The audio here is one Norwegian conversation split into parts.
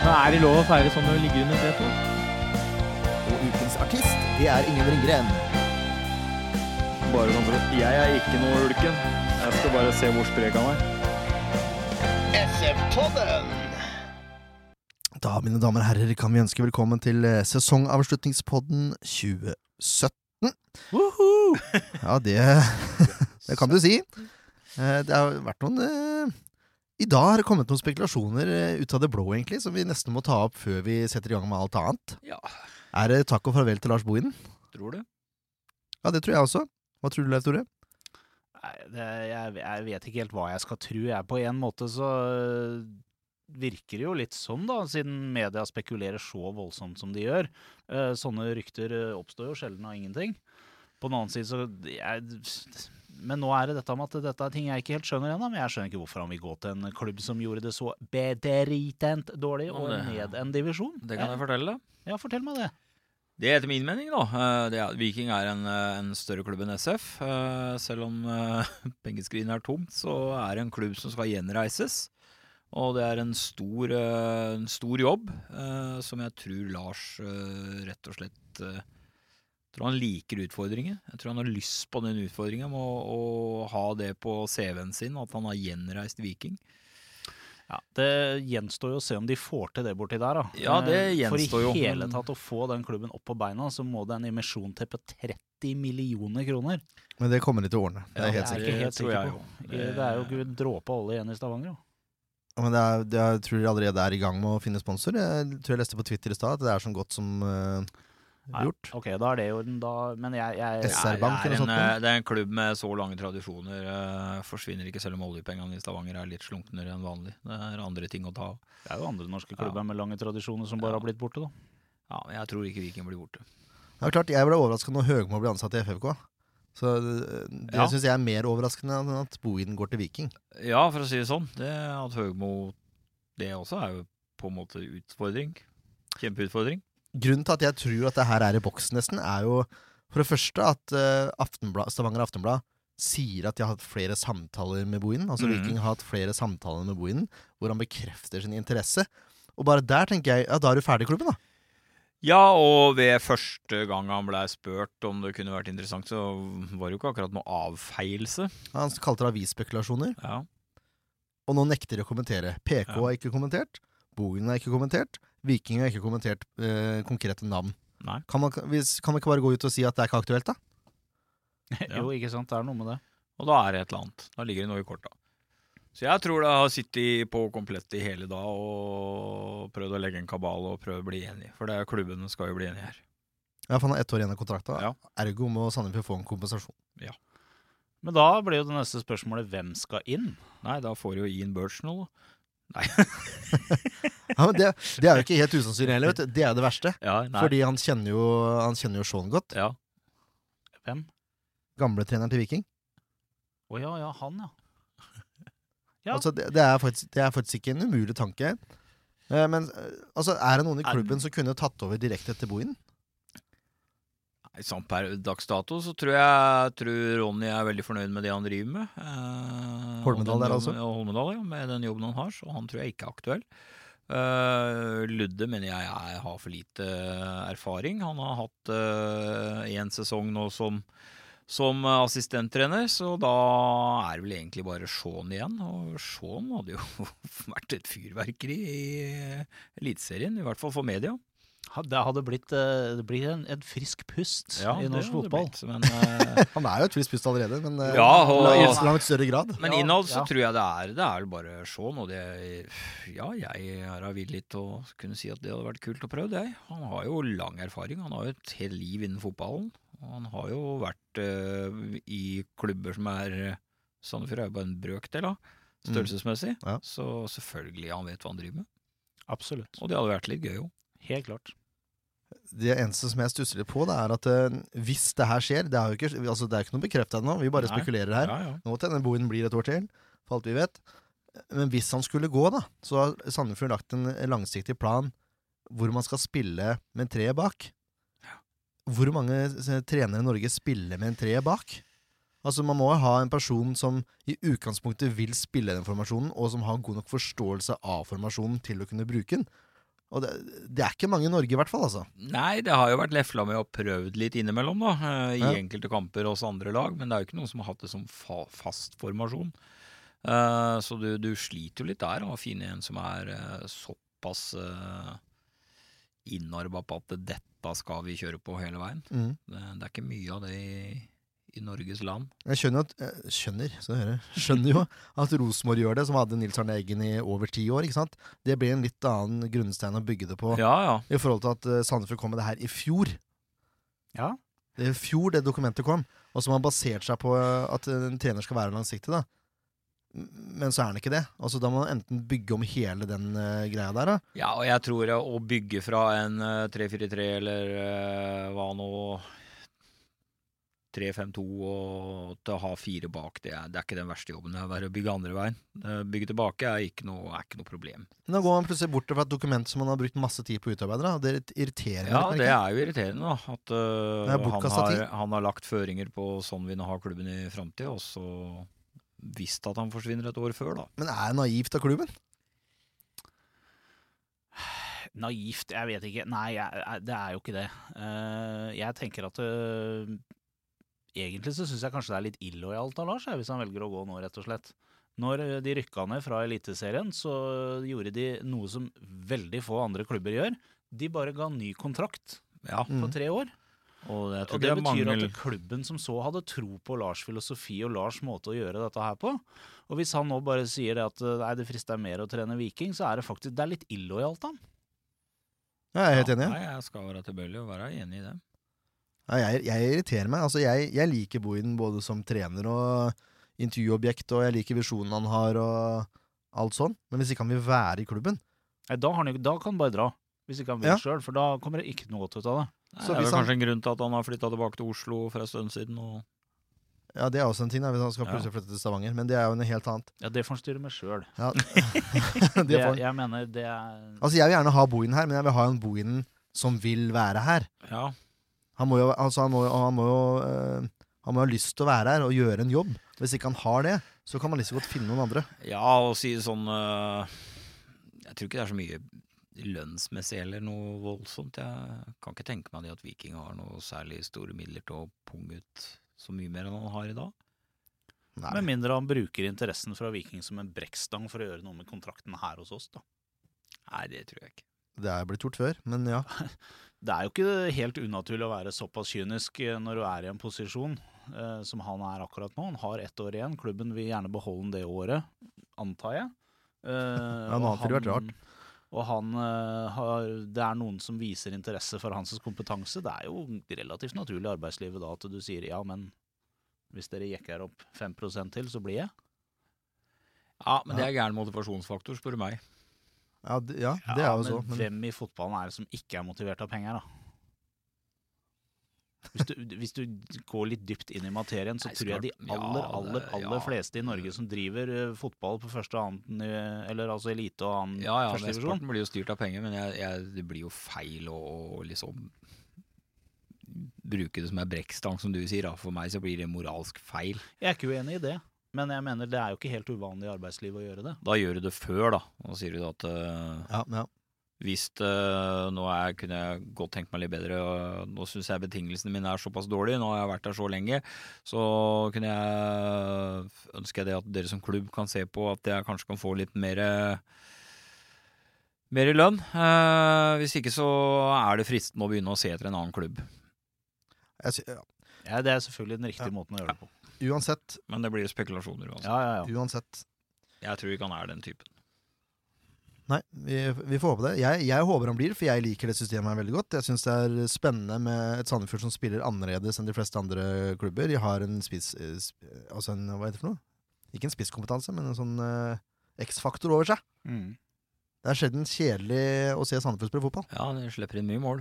Men er det lov å feire sånn når du ligger under setet? Og ukens artist, det er Ingen Ringgren. Bare sånn for at Jeg er ikke noe ulken. Jeg skal bare se hvor sprek han er. SF-podden! Da, mine damer og herrer, kan vi ønske velkommen til eh, sesongavslutningspodden 2017. Ja, det, det kan du si. Eh, Det har vært noen eh, I dag har det kommet noen spekulasjoner eh, ut av det blå, egentlig, som vi nesten må ta opp før vi setter i gang med alt annet. Ja, Er det takk og farvel til Lars Bohinen? tror du? Ja, det tror jeg også. Hva tror du, Leif Tore? Nei, det, jeg, jeg vet ikke helt hva jeg skal tro. Jeg, på en måte så øh, virker det jo litt sånn, da, siden media spekulerer så voldsomt som de gjør. Eh, sånne rykter oppstår jo sjelden av ingenting. På den annen side så jeg, Men nå er det dette med at dette er ting jeg ikke helt skjønner ennå. Men jeg skjønner ikke hvorfor han vil gå til en klubb som gjorde det så bedritent dårlig, og ned en divisjon. Det kan jeg fortelle. Ja, fortell meg det. Det er etter min mening, da. eh, Det er, Viking er en, eh, en større klubb enn SF. Eh, Selv om pengeskrinet er tomt, så er det en klubb som skal gjenreises. Og det er en stor, en stor jobb som jeg tror Lars rett og slett jeg tror han liker utfordringer. Jeg tror han har lyst på den utfordringen med å, å ha det på CV-en sin, at han har gjenreist Viking. Ja, Det gjenstår jo å se om de får til det borti der. da. Ja, det Eh, gjenstår jo, For i hele tatt å få den klubben opp på beina, så må det en emisjon til på 30 millioner kroner. Men det kommer de til å ordne. Det er ja, helt jeg sikker. er ikke helt sikker på. Det, det er jo ikke en dråpe olje igjen i Stavanger. da. Ja, Men det er, det er, jeg tror de allerede er i gang med å finne sponsor. Jeg tror jeg leste på Twitter i stad at det er så godt som eh, Nei. Ok, da er det jo den da Men jeg, jeg jeg, jeg er en, eh, det er en klubb med så lange tradisjoner. Uh, forsvinner ikke selv om oljepengene i Stavanger er litt slunknere enn vanlig. Det er andre ting å ta av. Det er jo andre norske klubber med lange tradisjoner som bare Ja. har blitt borte, da. Ja, men jeg tror ikke Viking blir borte. Det er klart, Jeg ble overraska når Høgmo ble ansatt i FFK. Så det, det Ja. syns jeg er mer overraskende enn at Bohinen går til Viking. Ja, for å si det sånn. Det at Høgmo Det også er jo på en måte utfordring. Kjempeutfordring. Grunnen til at jeg tror at det her er i boksen, nesten, er jo for det første at uh, Aftenblad, Stavanger Aftenblad sier at de har hatt flere samtaler med Bohinen. Altså mm. Viking har hatt flere samtaler med Bohinen, hvor han bekrefter sin interesse. Og bare der tenker jeg ja, da er du ferdig i klubben, da. Ja, og ved første gang han blei spurt om det kunne vært interessant, så var det jo ikke akkurat noe avfeielse. Han kalte det avisspekulasjoner. Ja. Og nå nekter de å kommentere. PK Ja. har ikke kommentert. Bohinen har ikke kommentert. Viking har ikke kommentert eh, konkrete navn. Nei. Kan man, hvis, kan man ikke bare gå ut og si at det er ikke aktuelt, da? Ja. jo, ikke sant. Det er noe med det. Og da er det et eller annet. Da ligger det noe i korta. Så jeg tror det har sittet på komplett i hele dag og prøvd å legge en kabal og prøvd å bli enig. For det er klubbene skal jo bli enige her. Ja, for han har ett år igjen av kontrakta. Ja. Ergo må Sandefjord få en kompensasjon. Ja. Men da blir jo det neste spørsmålet hvem skal inn? Nei, da får jo Ian Birch noe. Ja, det, det er jo ikke helt usannsynlig heller. vet du. Det er det verste. Ja. Fordi han kjenner jo, han kjenner jo Sean godt. Ja. Hvem? Gamle treneren til Viking. Å ja, ja, han, ja. Ja. Altså, det, det, er faktisk, det er faktisk ikke en umulig tanke. Eh, men eh, altså, er det noen i klubben som kunne tatt over direkte etter Bohinen? Sånn per dags dato så tror jeg tror Ronny er veldig fornøyd med det han driver med. Eh, Holmedal der, altså? Ja, Holmedal, ja. Med den jobben han har, så han tror jeg ikke er aktuell. Eh, Ludde mener jeg jeg, har for lite erfaring. Han har hatt én sesong nå som, som assistenttrener, så da er det vel egentlig bare Shaun igjen. Og Shaun hadde jo vært et fyrverkeri i Eliteserien, i hvert fall for media. Det hadde blitt, eh, det blir en, en frisk pust Ja, i norsk fotball. blitt, Men, eh, Han er jo et friskt pust allerede, men eh, Ja, og- i langt større grad. Men innhold så ja. tror jeg det er Det er bare Shaun, og det Ja, jeg er villig til å kunne si at det hadde vært kult å prøve det. Han har jo lang erfaring. Han har jo et helt liv innen fotballen. Og han har jo vært uh, i klubber som er Sandefjord er jo bare en brøkdel av, størrelsesmessig. Ja. Så selvfølgelig han vet hva han driver med. Absolutt. Og det hadde vært litt gøy òg. Helt klart. Det eneste som jeg stusser litt på, det er at uh, hvis det her skjer Det er jo ikke, altså, det er ikke noe bekrefta ennå, vi bare Nei. spekulerer her. Ja, ja. Nå til denne boen blir et år til, for alt vi vet. Men hvis han skulle gå, da, så har Sandefjord lagt en langsiktig plan hvor man skal spille med en tre bak. Hvor mange trenere i Norge spiller med en tre bak? Altså Man må ha en person som i utgangspunktet vil spille den formasjonen, og som har god nok forståelse av formasjonen til å kunne bruke den. Og det, det er ikke mange i Norge, i hvert fall. altså Nei, det har jo vært lefla med og prøvd litt innimellom, da. eh, I Ja. enkelte kamper hos andre lag. Men det er jo ikke noen som har hatt det som fa fast formasjon. Uh, så du, du sliter jo litt der å finne en som er uh, såpass uh, innarba på at dette skal vi kjøre på hele veien. Mm. Det, det er ikke mye av det i, i Norges land. Jeg skjønner, at, jeg skjønner, så hører jeg, skjønner jo at Rosenborg gjør det, som hadde Nils Arne Eggen i over ti år. ikke sant? Det blir en litt annen grunnstein å bygge det på Ja, ja. i forhold til at uh, Sandefjord kom med det her i fjor. Ja. Det er i fjor det dokumentet kom, og som har basert seg på eh, at en trener skal være langsiktig. da. Men så er han ikke det. Altså Da må man enten bygge om hele den uh, greia der. da. Ja, og jeg tror eh, å bygge fra en uh, 3-4-3 eller uh, hva nå 3-5-2 og til å ha fire bak, det er, det er ikke den verste jobben. Det er verre å bygge andre veien. Bygge tilbake er ikke noe, er ikke noe problem. Men da går man plutselig bort fra et dokument som man har brukt masse tid på å utarbeide. det Det litt irriterende. Ja, det er jo irriterende, da. At uh, er han, har, han har lagt føringer på sånn vi nå har klubben i framtida, og så visst at han forsvinner et år før, da. Men er det naivt av klubben? Naivt, jeg vet ikke. Nei, jeg, det er jo ikke det. Uh, jeg tenker at eh, Egentlig så syns jeg kanskje det er litt illojalt av Lars, hvis han velger å gå nå, rett og slett. Når eh, de rykka ned fra Eliteserien, så gjorde de noe som veldig få andre klubber gjør. De bare ga ny kontrakt Ja, på Mm. tre år. og Og det det betyr mangel at klubben som så hadde tro på Lars' filosofi og Lars' måte å gjøre dette her på. Og hvis han nå bare sier det at eh, nei, det frister mer å trene Viking, så er det faktisk det er litt illojalt han. Ja, jeg er helt Ja, enig. Nei, jeg skal være tilbøyelig og være enig i det. Ja, jeg, jeg irriterer meg. Altså, jeg, jeg liker Boiden både som trener og intervjuobjekt, og jeg liker visjonen han har og alt sånn. Men hvis ikke han vil være i klubben Nei, da, har han, da kan han bare dra. Hvis ikke han vil Ja. sjøl, for da kommer det ikke noe godt ut av det. Nei, Så det er vel han- kanskje en grunn til at han har flytta tilbake til Oslo for en stund siden. Og Ja, det er også en ting, da, hvis han skal plutselig flytte til Stavanger. Men det er jo noe helt annet. Ja, det får han styre med sjøl. Ja. får. Jeg mener det er Altså, jeg vil gjerne ha Boiden her, men jeg vil ha en Boiden som vil være her. ja, Han må jo, altså, han må, han må jo øh, Han må ha lyst til å være her og gjøre en jobb. Hvis ikke han har det, så kan man like så godt finne noen andre. ja og si sånn øh, Jeg tror ikke det er så mye lønnsmessig eller noe voldsomt. Jeg kan ikke tenke meg det at Viking har noe særlig store midler til å punge ut så mye mer enn han har i dag. Nei. Med mindre han bruker interessen fra Viking som en brekkstang for å gjøre noe med kontrakten her hos oss, da. Nei, det tror jeg ikke. Det er blitt gjort før, men ja. Det er jo ikke helt unaturlig å være såpass kynisk eh, når du er i en posisjon eh, som han er akkurat nå. Han har ett år igjen. Klubben vil gjerne beholde han det året, antar jeg. Eh, Ja, nå har det vært rart. Og han eh, har Det er noen som viser interesse for hans kompetanse. Det er jo relativt naturlig i arbeidslivet da at du sier ja, men hvis dere jekker opp 5% til, så blir jeg. Ja, men det er gæren motivasjonsfaktor, spør du meg. Ja, det, ja, det er jo så. Men hvem i fotballen er det som ikke er motivert av penger, da? Hvis du, hvis du går litt dypt inn i materien, så Nei, tror jeg de aller, aller, aller ja. fleste i Norge som driver eh, fotball på første og annen Eller altså elite og annen Ja, ja, første divisjon sporten blir jo styrt av penger, men jeg, jeg, det blir jo feil å, å liksom bruke det som en brekkstang, som du sier. Da. For meg så blir det moralsk feil. Jeg er ikke uenig i det, men jeg mener det er jo ikke helt uvanlig i arbeidslivet å gjøre det. Da gjør du det før, da. Og sier du at uh, ja, ja. hvis uh, nå er, kunne jeg godt tenkt meg litt bedre, og nå syns jeg betingelsene mine er såpass dårlige, nå har jeg vært der så lenge, så kunne jeg ønsker jeg det at dere som klubb kan se på at jeg kanskje kan få litt mer mer i lønn. Eh, hvis ikke så er det fristende å begynne å se etter en annen klubb. Jeg, sy- ja. Ja, det er selvfølgelig den riktige Ja. måten å gjøre det på. Uansett, Men det blir spekulasjoner uansett. Ja, ja, ja. uansett. Jeg tror ikke han er den typen. Nei, vi, vi får håpe det. Jeg, jeg håper han blir, for jeg liker det systemet her veldig godt. Jeg syns det er spennende med et Sandefjord som spiller annerledes enn de fleste andre klubber. De har en spiss... eh, sp- Altså en, hva heter det for noe? Ikke en spisskompetanse, men en sånn eh, X-faktor over seg. Mm. Det er sjelden kjedelig å se Sandefjord spille fotball. Ja, de slipper inn mye mål.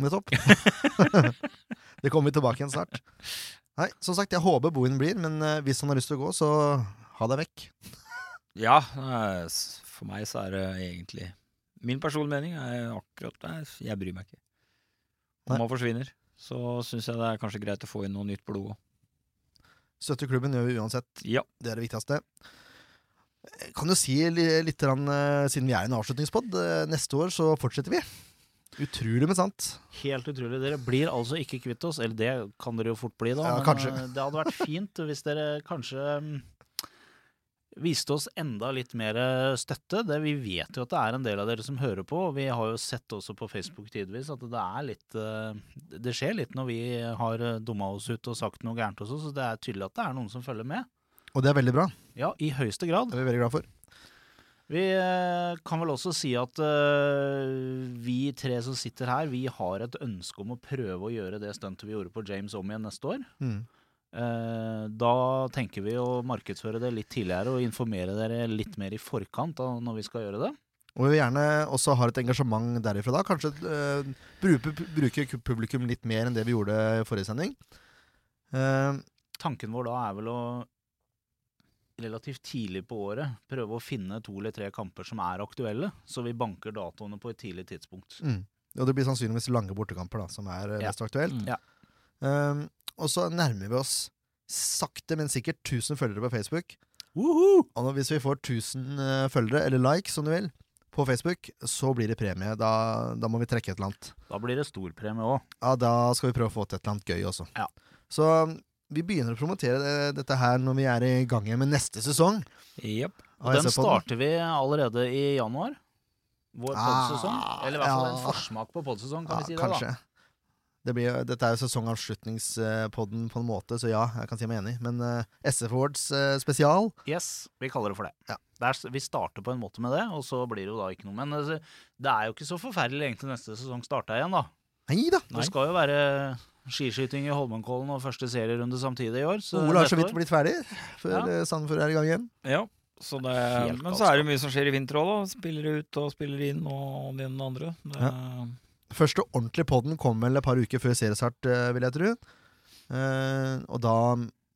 Nettopp. det kommer vi tilbake igjen snart. Nei, som sagt, jeg håper Bohin blir, men eh, hvis han har lyst til å gå, så ha deg vekk. Ja, eh, for meg så er det egentlig Min personlige mening er akkurat nei, Jeg bryr meg ikke. Om han forsvinner, så syns jeg det er kanskje greit å få inn noe nytt blod òg. Støtter klubben gjør vi uansett. Ja. Det er det viktigste. Kan du si li- litt, eh, siden vi er i en avslutningspod, eh, neste år så fortsetter vi. Utrolig, men sant. Helt utrolig. Dere blir altså ikke kvitt oss. Eller det kan dere jo fort bli, da. Ja, men kanskje. eh, det hadde vært fint hvis dere kanskje mm, viste oss enda litt mer eh, støtte. Det, vi vet jo at det er en del av dere som hører på, og vi har jo sett også på Facebook tidvis at det er litt eh, Det skjer litt når vi har dumma oss ut og sagt noe gærent også, så det er tydelig at det er noen som følger med. Og det er veldig bra. Ja, i høyeste grad. Det er vi veldig glad for. Vi eh, kan vel også si at eh, vi tre som sitter her, vi har et ønske om å prøve å gjøre det stuntet vi gjorde på James om igjen neste år. Mm. Eh, da tenker vi å markedsføre det litt tidligere og informere dere litt mer i forkant av når vi skal gjøre det. Og vi vil gjerne også ha et engasjement derifra da. Kanskje uh, bruke, bruke publikum litt mer enn det vi gjorde i forrige sending. Uh, Tanken vår da er vel å relativt tidlig på året prøve å finne to eller tre kamper som er aktuelle, så vi banker datoene på et tidlig tidspunkt. mm. Og det blir sannsynligvis lange bortekamper da, som er eh, Ja. mest aktuelt. Mm. Ja. Um, og så nærmer vi oss sakte, men sikkert 1000 følgere på Facebook. Woohoo! Og hvis vi får 1000 eh, følgere, eller likes om du vil, på Facebook, så blir det premie. Da, da må vi trekke et eller annet. Da blir det storpremie òg. Ja, da skal vi prøve å få til et eller annet gøy også. Ja. Så vi begynner å promotere det, dette her når vi er i gang igjen med neste sesong. Yep. Og Den starter den. vi allerede i januar. Vår Ah, podsesong. Eller i hvert fall en forsmak på podsesong, kan Ja, vi si det, kanskje. Det blir, dette er jo sesongavslutningspodden på en måte, så ja, jeg kan si meg enig. Men uh, SF Awards uh, spesial. Yes, vi kaller det for det. Ja. Det er, vi starter på en måte med det, og så blir det jo da ikke noe. Men det er jo ikke så forferdelig egentlig neste sesong starta igjen, da. Nei da! Det skal jo være skiskyting i Holmenkollen og første serierunde samtidig i år. Så Ole har så vidt blitt ferdig før Ja. eh, Sandefjord er i gang igjen. Ja. Så det, men så er det mye som skjer i vinter òg, da. Spiller ut og spiller inn og den det andre. Det, Første ordentlige podden kom vel et par uker før seriestart, eh, vil jeg tro. Uh, og da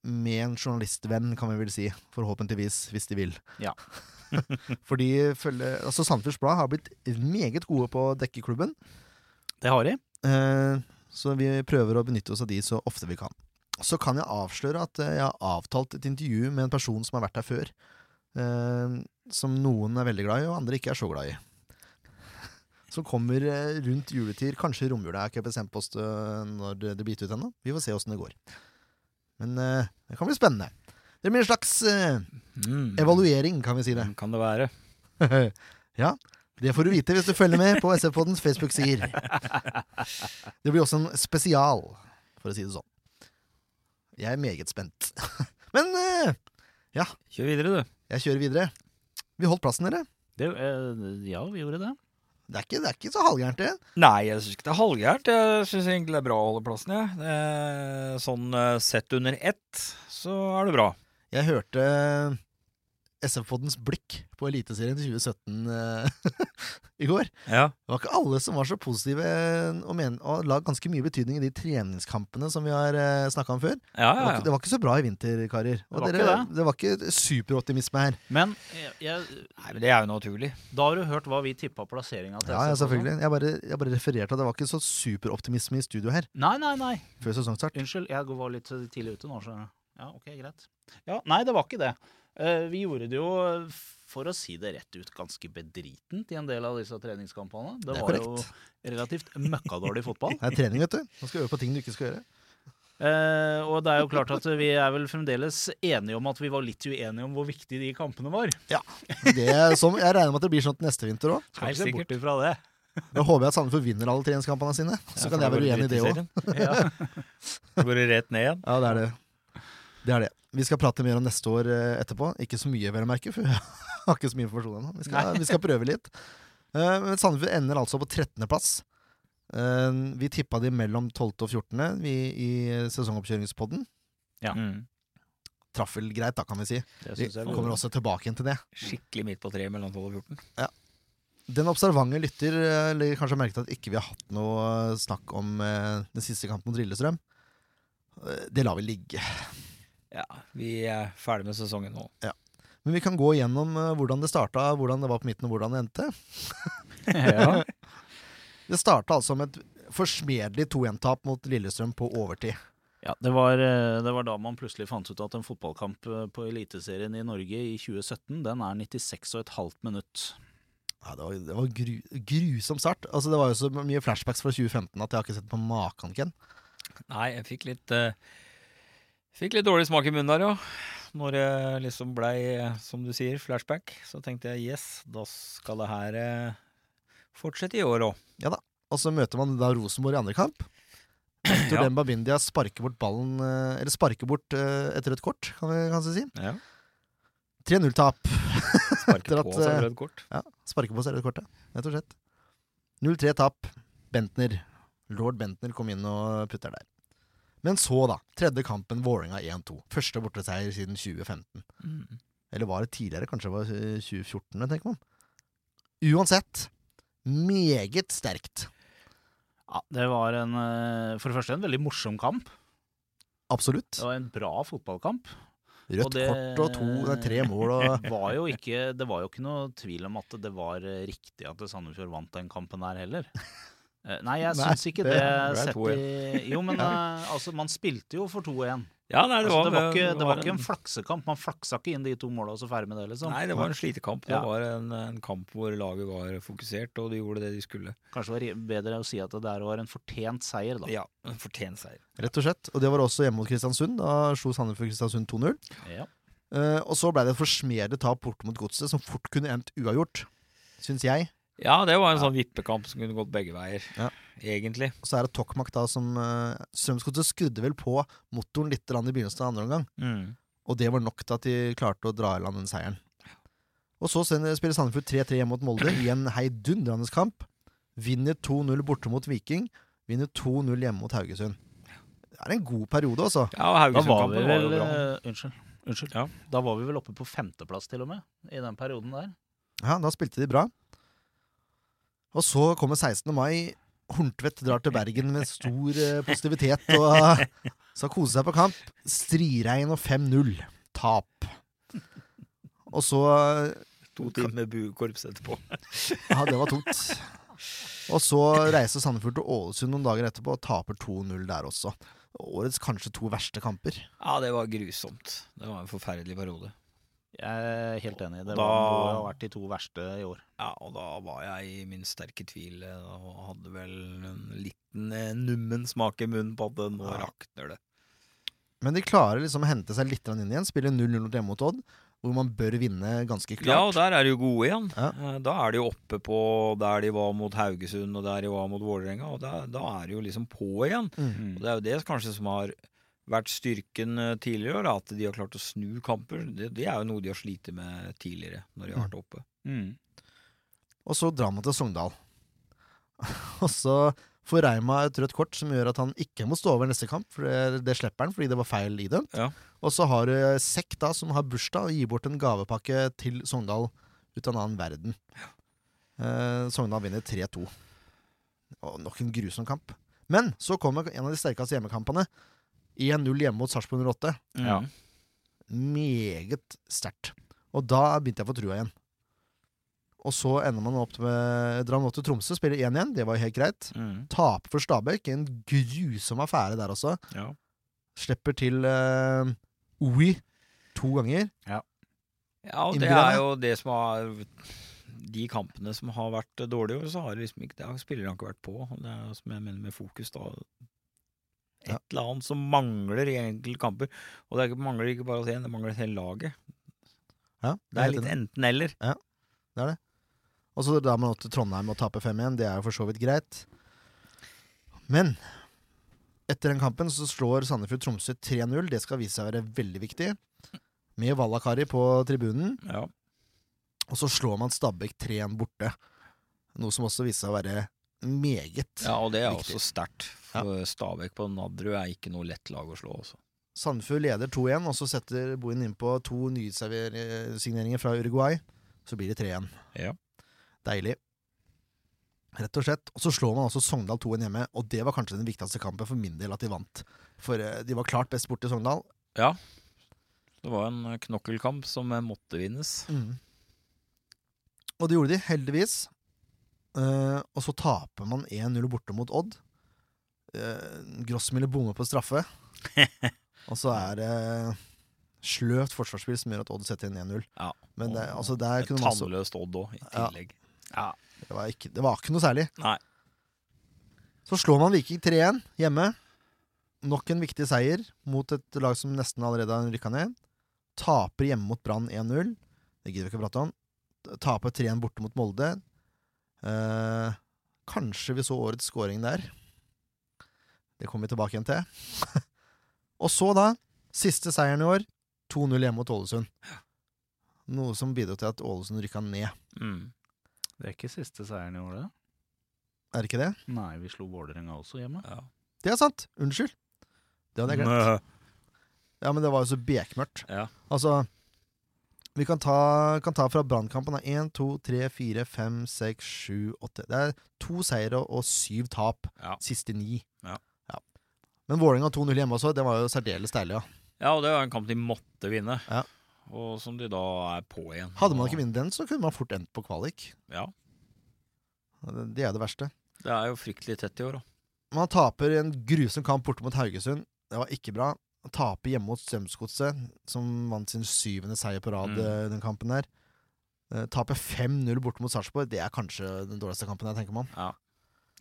med en journalistvenn, kan vi vel si. Forhåpentligvis, hvis de vil. Ja. Fordi følge, altså Sandefjords Blad har blitt meget gode på å dekke klubben. Det har de. Eh, så vi prøver å benytte oss av de så ofte vi kan. Så kan jeg avsløre at eh, jeg har avtalt et intervju med en person som har vært her før. eh, som noen er veldig glad i, og andre ikke er så glad i. Som kommer eh, rundt juletid, kanskje romjula. Har ikke bestemt på oss eh, når det det blir gitt ut ennå. Vi får se åssen det går. Men eh, det kan bli spennende. Det blir en slags eh, mm, evaluering, kan vi si det. Kan det være. ja, det får du vite hvis du følger med på SF-poddens Facebook-sider. Det blir også en spesial, for å si det sånn. Jeg er meget spent. Men ja. Kjør videre, du. jeg kjører videre. Vi holdt plassen, dere. det eh, ja, vi gjorde det. Det er ikke, det er ikke så halvgærent, det. Nei, jeg syns ikke det er halvgærent. Jeg syns egentlig det er bra å holde plassen, jeg. Det- Sånn eh, sett under ett, så er det bra. Jeg hørte SF-poddens blikk på Eliteserien til 2017 eh, i går. Ja. Det var ikke alle som var så positive og, men, og la ganske mye betydning i de treningskampene som vi har uh, snakka om før. Ja, Det var, ikke, det var ikke så bra i vinter, karer. Og Det var dere, ikke det. det var ikke superoptimisme her. Men jeg, jeg, Nei, men det er jo naturlig. da har du hørt hva vi tippa plasseringa til. Ja, ja selvfølgelig. Jeg bare, jeg bare refererte at det var ikke så superoptimisme i studio her Nei, nei, nei. før sesongstart. Unnskyld, jeg var litt tidlig ute nå. Så. Ja, ok, greit. Ja, Nei, det var ikke det. Eh, vi gjorde det jo, for å si det rett ut, ganske bedritent i en del av disse treningskampene. Det, Det er var korrekt. jo relativt møkkadårlig fotball. Det er trening, vet du. Man skal øve på ting du ikke skal gjøre. Uh, og det er jo klart at vi er vel fremdeles enige om at vi var litt uenige om hvor viktig de kampene var. Det er som, jeg regner med at det blir sånn til neste vinter òg. Helt sikkert. bort ifra det. Da håper jeg at Sandefjord vinner alle treningskampene sine. Så kan jeg være uenig i det òg. Ja. Går det rett ned igjen. Ja, det er det. Det er det. Vi skal prate mer om neste år eh, etterpå. Ikke så mye, vel å merke, for jeg har ikke så mye informasjon ennå. Vi, skal- vi skal prøve litt. Eh, Men Sandefjord ender altså på 13.-plass. Vi tippa de mellom 12. og 14. Vi i sesongoppkjøringspodden. Ja. Mm. Traff vel greit, da, kan vi si. Vi kommer også tilbake igjen til det. Skikkelig midt på treet mellom 12 og 14. Ja. Den observante lytter eh, legger kanskje merke til at ikke vi har hatt noe eh, snakk om eh, den siste kampen mot Lillestrøm. Eh, Det lar vi ligge. Ja, vi er ferdig med sesongen nå. Ja. Men vi kan gå gjennom eh, hvordan det starta, hvordan det var på midten og hvordan det endte. ja. Det starta altså med et forsmedelig 2-1-tap mot Lillestrøm på overtid. Ja, det var, eh, det var da man plutselig fant ut at en fotballkamp eh, på Eliteserien i Norge i 2017, den er 96,5 minutt. Ja, det var, det var gru, grusom start. Altså, det var jo så mye flashbacks fra 2015 at jeg har ikke sett på maken, Ken. Nei, jeg fikk litt eh, Fikk litt dårlig smak i munnen der, jo. Når det liksom blei, som du sier, flashback, så tenkte jeg yes, da skal det her eh, fortsette i år òg. Og så møter man da Rosenborg i andre kamp. Etter Ja. Demba Bindia sparker bort ballen eh, Eller sparker bort eh, et rødt kort, kan vi kanskje si. Ja. 3-0-tap. Sparker at, på seg rødt kort. Ja, sparker på seg rødt kortet, rett og slett. 0-3-tap. Bentner. Lord Bentner kom inn og putter der. Men så, da. Tredje kampen Vålerenga 1-2. Første borteseier siden 2015. Mm. Eller var det tidligere? Kanskje det var eh, 2014, tenker man. Uansett, meget sterkt. Ja, det var en, eh, for det første en veldig morsom kamp. Absolutt. Det var en bra fotballkamp. Rødt og det- kort og to, tre mål og var jo ikke, det var jo ikke noe tvil om at det var eh, riktig at Sandefjord vant den kampen der heller. Eh, Nei, jeg syns ikke det det. Sett i, jo, men eh, altså, man spilte jo for 2-1. Ja, nei, det Altså, var, det, var ikke, det var en- ikke en flaksekamp. Man flaksa ikke inn de to måla og så ferdig med det, liksom. Nei, det var en slitekamp. Det Ja. var en, en kamp hvor laget var fokusert, og de gjorde det de skulle. Kanskje var det bedre å si at det der var en fortjent seier, da. Ja, en fortjent seier. Rett og slett. Og det var også hjemme mot Kristiansund. Da slo Sandefjord Kristiansund 2-0. Ja. Uh, og så ble det et forsmedelig tap borte mot Godset, som fort kunne endt uavgjort, syns jeg. Ja, det var en sånn vippekamp som kunne gått begge veier, Ja. egentlig. Og så er det Tokmak da som uh, Strømsgodset skrudde vel på motoren litt i begynnelsen av andre omgang. Mm. Og det var nok til at de klarte å dra i land den seieren. Og så spiller Sandefjord 3-3 hjemme mot Molde i en heidundrende kamp. Vinner 2-0 borte mot Viking. Vinner 2-0 hjemme mot Haugesund. Det er en god periode, altså. Ja, og Da var vi Haugesund-kampen var jo bra. eh, Unnskyld. Unnskyld. Ja. Da var vi vel oppe på femteplass, til og med, i den perioden der. Ja, da spilte de bra. Og så kommer 16. mai. Horntvedt drar til Bergen med stor eh, positivitet og skal kose seg på kamp. Striregn og 5-0. Tap. Og så eh, To timer buekorps etterpå. Ja, det var tungt. Og så reiser Sandefjord til Ålesund noen dager etterpå og taper 2-0 der også. Årets kanskje to verste kamper. Ja, det var grusomt. Det var en forferdelig periode. Jeg er helt enig. Det Da- var, må ha vært de to verste i år. Ja, og da var jeg i min sterke tvil eh, og hadde vel en liten eh, nummen smak i munnen på at det nå Ja. rakner det. Men de klarer liksom å hente seg litt inn igjen. Spiller 0-0 hjemme mot Odd, hvor man bør vinne ganske klart. Ja, og der er de jo gode igjen. Ja. Eh, Da er de jo oppe på der de var mot Haugesund og der de var mot Vålerenga, og da, da er de jo liksom på igjen. Mm. Og det er jo det kanskje som har vært styrken tidligere tidligere, år, at de har klart å snu kamper. Det, det er jo noe de har slitt med tidligere, når de har vært oppe. Mm. Og så drar man til Sogndal. og så får Reima et rødt kort som gjør at han ikke må stå over neste kamp, for det, det slipper han fordi det var feil idømt. Ja. Og så har du Sekk, da, som har bursdag, og gir bort en gavepakke til Sogndal ut av en annen verden. Eh, Sogndal vinner 3-2. Og nok en grusom kamp. Men så kommer en av de sterkeste hjemmekampene. 1-0 hjemme mot Sarpsborg 08. Ja. Meget sterkt. Og da begynte jeg å få trua igjen. Og så ender man opp med drar man opp til Tromsø, spiller 1-1. Det var jo helt greit. Mm. Taper for Stabæk. En grusom affære der også. Ja. Slipper til uh, OI to ganger. Ja, og det er jo det som har De kampene som har vært dårlige, så har liksom ikke, det har spillerne ikke vært på. Det er som jeg mener med fokus, da. Et eller annet som mangler i enkelte kamper. Og det er mangler ikke bare oss én, det mangler hele laget. Ja, Det er litt enten-eller. Ja, det er det. Og så da man til Trondheim og tape 5-1. Det er jo for så vidt greit. Men etter den kampen så slår Sandefjord Tromsø 3-0. Det skal vise seg å være veldig viktig. Med Vallakari på tribunen. Ja. Og så slår man Stabæk 3-1 borte. Noe som også viser seg å være meget viktig. ja, og det er viktig. også sterkt. For Stabæk på Nadderud er ikke noe lett lag å slå også. Sandefjord leder 2-1, og så setter Bohin innpå to nysigneringer fra Uruguay. Så blir det 3-1. Ja. Deilig. Rett og slett. Og så slår man altså Sogndal 2-1 hjemme, og det var kanskje den viktigste kampen for min del at de vant. For eh, de var klart best borte i Sogndal. Ja. Det var en knokkelkamp som eh, måtte vinnes. Og det gjorde de, heldigvis. Uh, og så taper man 1-0 borte mot Odd. Uh, Grossmiller bommer på straffe. og så er det sløvt forsvarsspill som gjør at Odd setter inn 1-0. Ja. Men det, altså, der kunne man også, tannløst Odd òg, i Ja. ja. det, var ikke, det var ikke noe særlig. Nei. Så slår man Viking 3-1 hjemme. Nok en viktig seier mot et lag som nesten allerede har rykka ned. Taper hjemme mot Brann 1-0. Det gidder vi ikke å prate om. Taper 3-1 borte mot Molde. Eh, kanskje vi så årets scoring der. Det kommer vi tilbake igjen til. Og så, da, siste seieren i år. 2-0 hjemme mot Ålesund. Noe som bidro til at Ålesund rykka ned. Mm. Det er ikke siste seieren i år, det. Er det ikke det? Nei, vi slo Vålerenga også hjemme. Ja. Det er sant! Unnskyld. Det hadde jeg glemt. Ja, men det var jo så bekmørkt. Ja. Altså Vi kan ta, kan ta fra brannkampen. 1, 2, 3, 4, 5, 6, 7, 8 Det er to seire og syv tap. Ja. Siste ni. Ja. Men Vålerenga 2-0 hjemme også, det var jo særdeles deilig. Ja. ja, og det var en kamp de måtte vinne. Ja. Og som de da er på igjen. Hadde man ikke vunnet den, så kunne man fort endt på kvalik. Ja. Det er det verste. Det er jo fryktelig tett i år, da. Man taper en grusom kamp borte mot Haugesund. Det var ikke bra. Man Taper hjemme mot Strømsgodset, som vant sin syvende seier på rad Mm. eh, den kampen der. Eh, Taper 5-0 borte mot Sarpsborg. Det er kanskje den dårligste kampen jeg tenker meg om. Ja.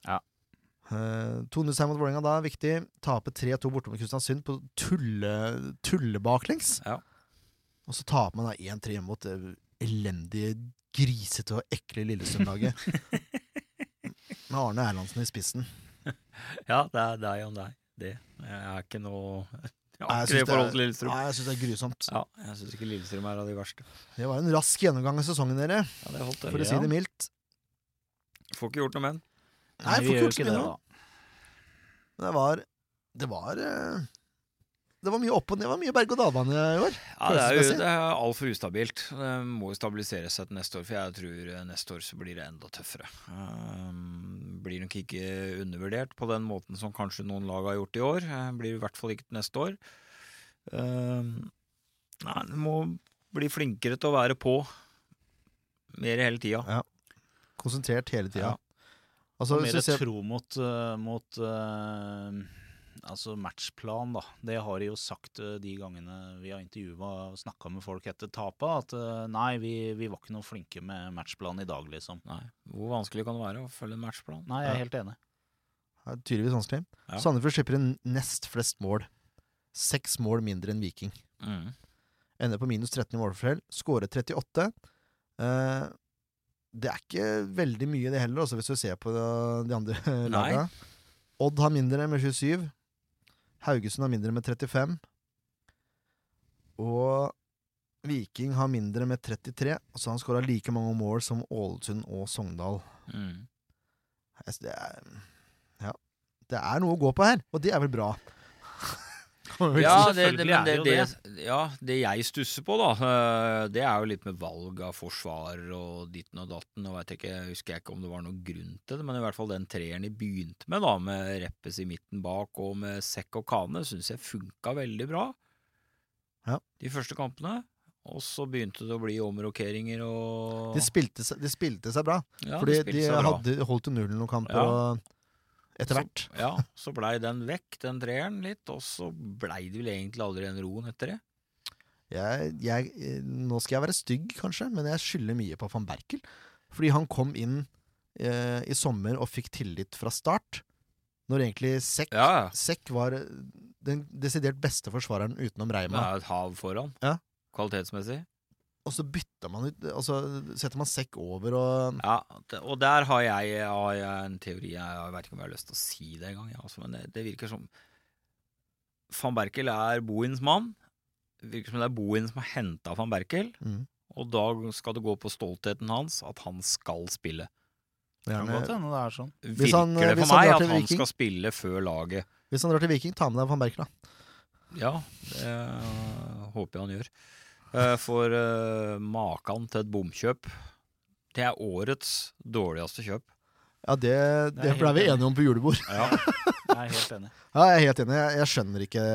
Ja. Eh, 2-0-seier mot Vålerenga da, viktig. Tape 3-2 borte mot Kristiansund på tulle, tullebaklengs. Ja. Og så taper man da 1-3 hjemme mot det elendige, grisete og ekle Lillestrøm-laget. Med Arne Erlandsen i spissen. Ja, det er deg om deg. Det er ikke noe Jeg har jeg ikke det til Lillestrøm. Nei, jeg syns det er grusomt. Ja, jeg syns ikke Lillestrøm er av de verste. Det var en rask gjennomgang av sesongen, dere, Ja, det holdt det. for å si det mildt. Får ikke gjort noe med den. Nei, vi ikke gjør så mye nå. Men det var Det var eh, Det var mye opp og ned. Det var mye berg-og-dal-bane i år. Ja, det er jo det er altfor ustabilt. Det må jo stabilisere seg til neste år, for jeg tror eh, neste år så blir det enda tøffere. Um, blir nok ikke undervurdert på den måten som kanskje noen lag har gjort i år. Eh, Blir i hvert fall ikke til neste år. Um, nei, du må bli flinkere til å være på mer hele tida. Ja. Konsentrert hele tida. Ja. Altså, Og mer ser tro mot, eh, mot uh, altså matchplan, da. Det har de jo sagt eh, de gangene vi har intervjua og snakka med folk etter tapet, at uh, nei, vi, vi var ikke noe flinke med matchplan i dag, liksom. Nei. Hvor vanskelig kan det være å følge en matchplan? Nei, jeg er Ja. helt enig. Ja, tydeligvis vanskelig. Ja. Sandefjord slipper inn nest flest mål. Seks mål mindre enn Viking. Mm. Ender på minus 13 i målforskjell. Skårer 38. Eh, det er ikke veldig mye, det heller, også hvis du ser på de andre laga. Odd har mindre med 27. Haugesund har mindre med 35. Og Viking har mindre med 33. Og så han skåra like mange mål som Ålesund og Sogndal. Mm. Altså, det er Ja. Det er noe å gå på her, og det er vel bra. Ja, det, det, men det, det ja, det jeg stusser på, da, eh, det er jo litt med valg av forsvarer og ditten og datten. og vet jeg husker jeg ikke om det var noen grunn til det, men i hvert fall den treeren de begynte med, da, med Reppes i midten bak og med Sekk og Kane, syns jeg funka veldig bra. Ja. De første kampene. Og så begynte det å bli omrokeringer og De spilte, de spilte seg bra, ja, fordi de, de seg bra. hadde holdt til nullen noen kamper. Ja. Og etter hvert. Så, ja, så blei den vekk, den treeren litt, og så blei det vel egentlig aldri en roen etter det. Jeg, jeg, eh, nå skal jeg være stygg, kanskje, men jeg skylder mye på van Berkel. Fordi han kom inn eh, i sommer og fikk tillit fra start. Når egentlig Sekk, Ja. Sekk var eh, den desidert beste forsvareren utenom Det Reima. er et hav foran, Ja. kvalitetsmessig. Og så bytter man ut Og så setter man Sekk over og Ja, og der har jeg, har jeg en teori. Jeg vet ikke om jeg har lyst til å si det engang, ja, altså, men det, det virker som Van Berkel er Bohins mann. Det virker som det er Bohin som har henta van Berkel, mm, og da skal det gå på stoltheten hans at han skal spille. Kan godt hende det er sånn. Hvis Virker han- det for meg at han Viking- skal spille før laget? Hvis han drar til Viking, ta med deg van Berkel, da. Ja, det håper jeg han gjør. Eh, For uh, makan til et bomkjøp Det er årets dårligste kjøp. Ja, det, Det det ble vi enig. enige om på julebord. Ja, jeg er helt enig. Ja, jeg er helt enig. Jeg, jeg skjønner ikke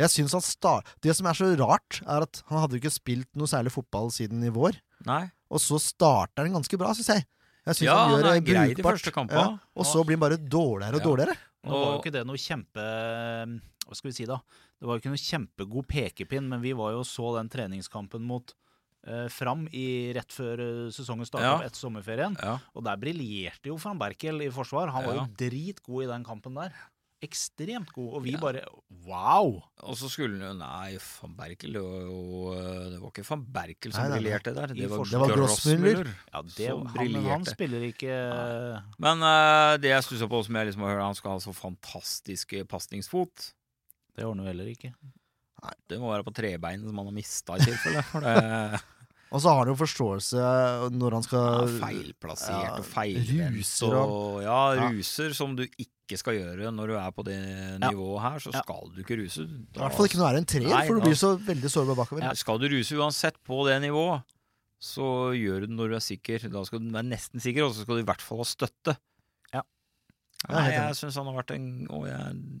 Jeg synes han star... Det som er så rart, er at han hadde ikke spilt noe særlig fotball siden i vår. Nei. Og så starter han ganske bra, syns jeg. Jeg synes Ja, han gjør han er det grei de første kampene. Ja, og så blir han bare dårligere og Ja. dårligere. Nå var jo ikke det noe kjempe Hva skal vi si, da? Det var jo ikke noe kjempegod pekepinn, men vi var jo så den treningskampen mot eh, Fram i, rett før eh, sesongen starta Ja. etter sommerferien. Ja. Og der briljerte jo van Berkel i forsvar. Han var Ja. jo dritgod i den kampen der. Ekstremt god. Og vi Ja. bare Wow! Og så skulle han jo Nei, van Berkel det var jo eh, Det var ikke van Berkel som Nei, nei, nei. briljerte der. Det var. Det var Grossmüller. Ja, det, Som han, han spiller ikke Men uh, det jeg stusser på, som jeg liksom har hørt, han skal ha så fantastiske pasningsfot. Det ordner vi heller ikke. Nei. Det må være på trebein som han har mista i tilfelle. For det Og så har han jo forståelse når han skal skal feilplassert ja, og feilvendt. ruser Og, ja, Ja. ruser som du ikke skal gjøre når du er på det nivået her. Så Ja. skal du ikke ruse. I hvert fall ikke når du er en treer, for du blir så veldig sårbar bakover. Ja, Skal du ruse uansett på det nivået, så gjør du det når du er sikker. Da skal du være nesten sikker, og så skal du i hvert fall ha støtte. Ja. Jeg Nei, jeg syns han har vært en Og jeg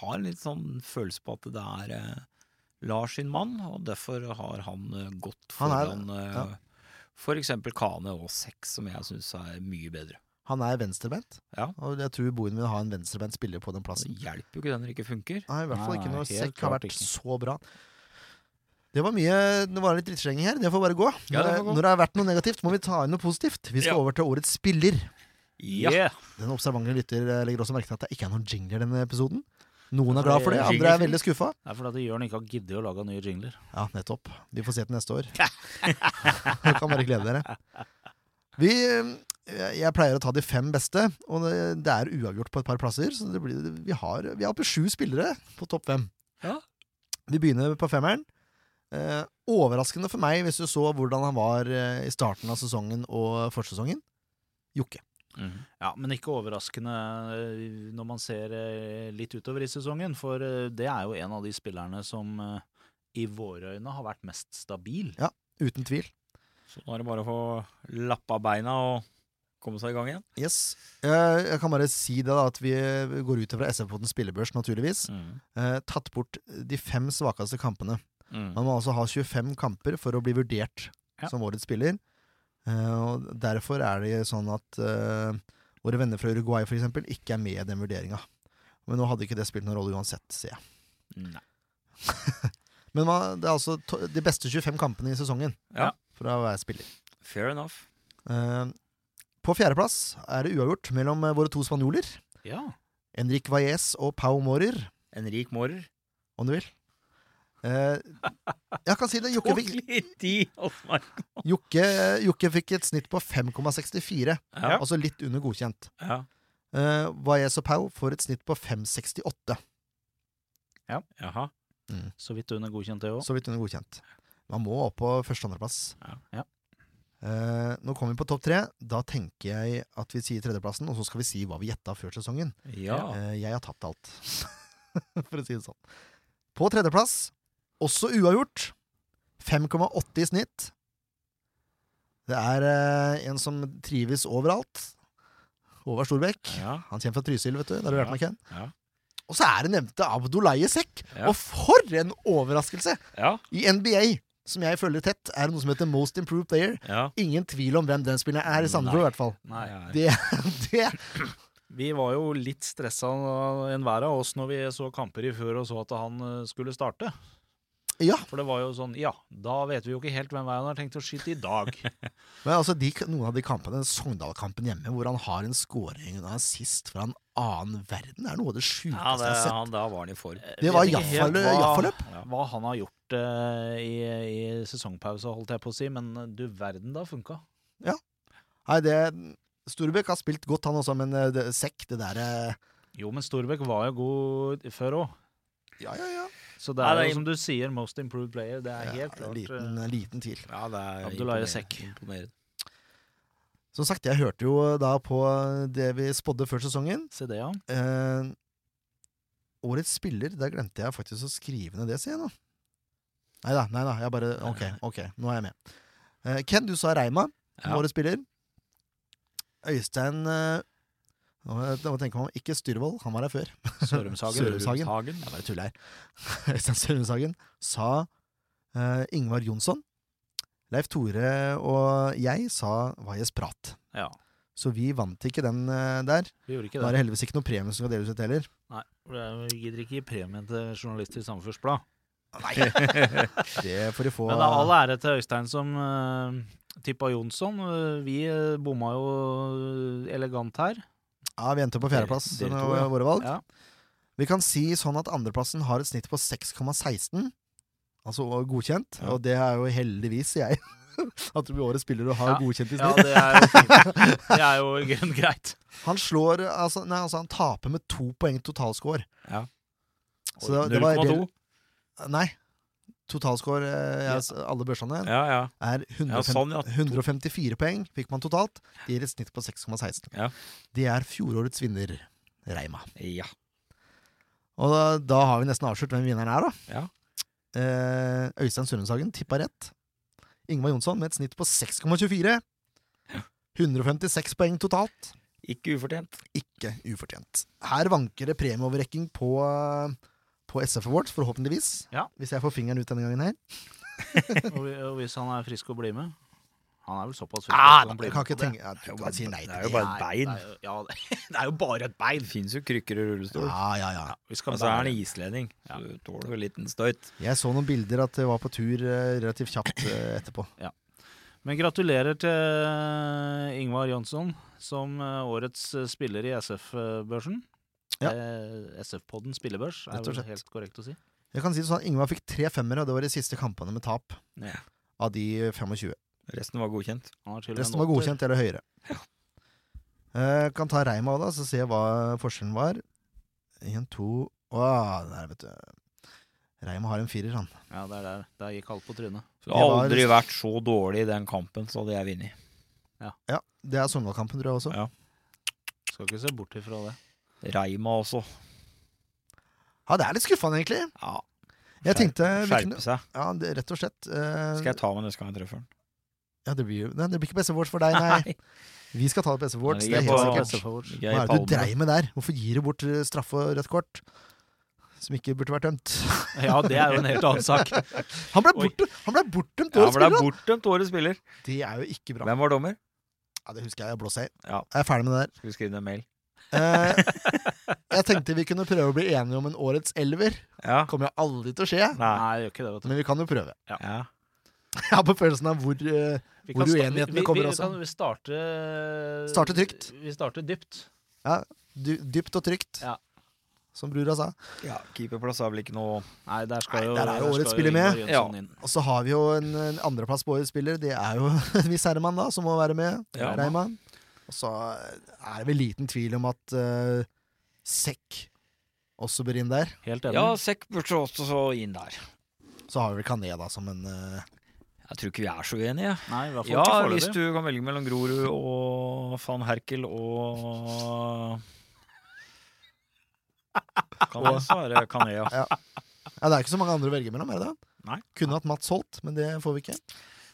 har litt sånn følelse på at det er eh, Lars sin mann, og derfor har han eh, gått Han er- foran eh, ja. for eksempel Kane og Sex, som jeg syns er mye bedre. Han er venstrebent, Ja. og jeg tror Bohin vil ha en venstrebent spiller på den plassen. Det hjelper jo ikke den når det ikke funker. Nei, i hvert fall Nei, ikke når Sekk har vært ikke. så bra. Det var mye Det var litt drittslenging her. Det får bare gå. Ja, det får gå. Når det har vært noe negativt, må vi ta inn noe positivt. Vi skal Ja. over til årets spiller. Ja. Yeah. Den observante lytter eh, legger også merke til at det ikke er noen jingler denne episoden. Noen er glad for det, andre er veldig skuffa. Det er fordi at Jørn ikke har giddet å lage nye jingler. Ja, nettopp. Vi får se til neste år. Dere kan bare glede dere. Vi, eh, jeg pleier å ta de fem beste, og det, er uavgjort på et par plasser. Så det blir, vi har vi har oppe sju spillere på topp fem. Ja. Vi begynner på femmeren. Eh, overraskende for meg, hvis du så hvordan han var eh, i starten av sesongen og forsesongen. Jokke. Mhm. Ja, men ikke overraskende eh, når man ser eh, litt utover i sesongen, for eh, det er jo en av de spillerne som i våre øyne har vært mest stabil. Ja, Uten tvil. Så nå er det bare å få lappa beina og komme seg i gang igjen. Yes. Eh, jeg kan bare si det da, at vi går ut fra SF-podens spillebørs, naturligvis. Mm. tatt bort de fem svakeste kampene. Mm. Man må altså ha 25 kamper for å bli vurdert Ja. som årets spiller. Eh, og Derfor er det sånn at eh, våre venner fra Uruguay for eksempel, ikke er med i den vurderinga. Men nå hadde ikke det spilt noen rolle uansett, sier jeg. Nei. Men man, det er altså de beste 25 kampene i sesongen Ja. å være spiller. Fair enough. Uh, på fjerdeplass er det uavgjort mellom våre to spanjoler. Ja. Enrik Valles og Pau Mårer, Enrik Mårer. om du vil. Eh, jeg kan si det. Jokke fikk. Jokke, Jokke fikk et snitt på 5,64. Ja. Altså litt under godkjent. Ja. Uh, Valles og Pau får et snitt på 5,68. Jaha. Så vidt under godkjent, det òg. Så vidt under godkjent. Man må opp på første- og andreplass. Ja. Ja. Eh, nå kommer vi på topp tre. Da tenker jeg at vi sier tredjeplassen, og så skal vi si hva vi gjetta før sesongen. Ja. Eh, jeg har tapt alt, for å si det sånn. På tredjeplass, også uavgjort, 5,8 i snitt. Det er eh, en som trives overalt. Håvard Storbekk. Ja. Han kommer fra Trysil, vet du. Der har du Ja. med Ken. Ja. Og så er det nevnte Abdulaye Sekk. Ja. Og for en overraskelse! Ja. I NBA, som jeg følger tett, er det noe som heter Most Improved Player. ja. Ingen tvil om hvem den spilleren er, i Sandefjord i hvert fall. Nei. Det, det Vi var jo litt stressa enhver av oss når vi så kamper i før og så at han eh, skulle starte. Ja. For det var jo sånn Ja, da vet vi jo ikke helt hvem vei han har tenkt å skyte i dag. Men altså, de, noen av de kampene, Sogndal-kampen hjemme, hvor han har en scoring og en assist fra en annen verden, er noe av det sjukeste ja det, jeg har sett. han, da var han i form. Det var ikke hva- Ja. Hva han har gjort uh, i, i sesongpause, holdt jeg på å si, men eh, du verden, det har funka. Nei, det Storbekk har spilt godt, han også, men eh, det, Sekk, det derre Jo, men Storbekk var jo god før òg. Ja, ja, ja. Så det er, er det er jo som du sier, most improved player. Det er ja helt klart. liten, eh, liten tvil. Ja, det er Abdullahi imponerende. Sekk. Som sagt, jeg hørte jo da på det vi spådde før sesongen. Se det, ja. Eh, årets spiller, der glemte jeg faktisk å skrive ned det, sier jeg nå. Nei da, nei da, jeg bare Ok, ok, nå er jeg med. Eh, Ken, du sa Reima som Ja. årets spiller. Øystein eh, Nå tenker man ikke Styrvold, han var her før. Sørumshagen. Sørumshagen. Jeg bare tuller her. Øystein Sørumshagen sa uh, Ingvar Jonsson. Leif Tore og jeg sa Vajes Prat. Ja, Så vi vant ikke den uh, der. vi gjorde ikke Da er det. det heldigvis ikke noe premie som skal deles ut heller. Nei, det Vi gidder ikke gi premie til journalister i samfunnsblad Blad. Det får de få. Men det er all ære til Øystein som uh, tippa Jonsson. Vi bomma jo elegant her. Ja, Vi endte på fjerdeplass. Med ja. våre valg. Ja. Vi kan si sånn at andreplassen har et snitt på 6,16. Altså godkjent. Ja. Og det er jo heldigvis, jeg. At du blir årets spiller Og har Ja. godkjent i Ja, snitt. det er jo fint. Det er jo greit. Han slår altså, Nei, altså han taper med to poeng totalscore. Ja. Så det, det var 0,2. Nei. Totalscore eh, ja, alle børsene Ja, ja. er 150, Ja, sånn, ja. 154 poeng fikk man totalt. Det gir et snitt på 6,16. Ja. Det er fjorårets vinner, Reima. ja. Og da, da har vi nesten avslørt hvem vinneren er, da. Ja. Eh, Øystein Sørensagen, tippa rett. Ingvar Jonsson med et snitt på 6,24. 156 poeng totalt. Ikke ufortjent. Ikke ufortjent. Her vanker det premieoverrekking på, på SF Awards, forhåpentligvis. Ja. Hvis jeg får fingeren ut denne gangen her. Og, og hvis han er frisk og blir med Han er vel såpass frisk Ah, at han blir kan med på ikke det. tror han sier nei det er jo bare et bein. Det er jo- Ja, det, det er jo bare et bein. Det fins jo krykker og rullestol. Ja, ja, ja. Ja, vi Og så er han islending, Ja. så du tåler jo en liten støyt. Jeg så noen bilder at det var på tur eh, relativt kjapt etterpå. etterpå. Men gratulerer til Ingvar Jonsson som eh, årets eh, spiller i SF-børsen. Ja. Eh, SF-podden spillebørs, er vel helt korrekt å si. Jeg kan si det sånn, Ingvar fikk tre femmere, og det var de siste kampene med tap Ja. av de 25. Resten var godkjent. Han har til og med Resten var godkjent eller høyere. Eh, kan ta Reima òg, da, så se hva forskjellen var. Én, to Åh, der, vet du. Reima har en firer, han. Ja, det er der. Der gikk alt på trynet. Det har har var- aldri vært så dårlig i den kampen, så hadde jeg vunnet. Ja, Det er Sogndal-kampen, tror jeg også. Ja. Skal ikke se bort ifra det. Reima også. Ja, det er litt skuffende, egentlig. Ja, Jeg tenkte Skjerpe seg. Ja, det, rett og slett. Uh, Skal jeg ta med neste gang jeg treffer den? Ja, det blir, jo- nei, det blir ikke Beste Awards for deg, nei. Vi skal ta det SV Awards, det er helt sikkert. Hva er det du dreier med der? Hvorfor gir du bort eh, straffe og rødt kort? Som ikke burde vært dømt. Ja, det er jo en helt annen sak. Han ble, han bortdømt årets det er spiller! da. bortdømt årets spiller. Det er jo ikke bra. Hvem var dommer? Ja, Det husker jeg i. Ja. Jeg er ferdig med det der. Skal vi skrive ned en mail? Eh, jeg tenkte vi kunne prøve å bli enige om en årets elver. Ja. Kommer jo aldri til å skje, Nei. jeg det gjør ikke det, vet du. men vi kan jo prøve. Ja. Jeg har på følelsen av hvor eh, Vi Hvor kan sta- uenighetene vi- vi- kommer vi også. Kan vi starte Starte trygt. Vi starter dypt. dy, dypt og trygt, Ja. som brura sa. ja. Keeperplass er vel ikke noe Nei, der skal Nei, jo der er jo der årets skal spiller med. Jønsson inn. Og så har vi jo en, en andreplass på årets spiller. Det er jo en viss herremann, da, som må være med. Ja. Reima. Og så er det vel liten tvil om at uh, Sekk også bør inn der. Helt enig. Ja, Sekk burde også så inn der. Så har vi vel Kané, da, som en uh, Jeg tror ikke vi er så uenige. Nei, i hvert fall Ja, ikke hvis du kan velge mellom Grorud og van Herkel og Kan det være Kané, ja. Ja, det er ikke så mange andre å velge mellom, er det det? Nei. Kunne hatt Mats Holt, men det får vi ikke.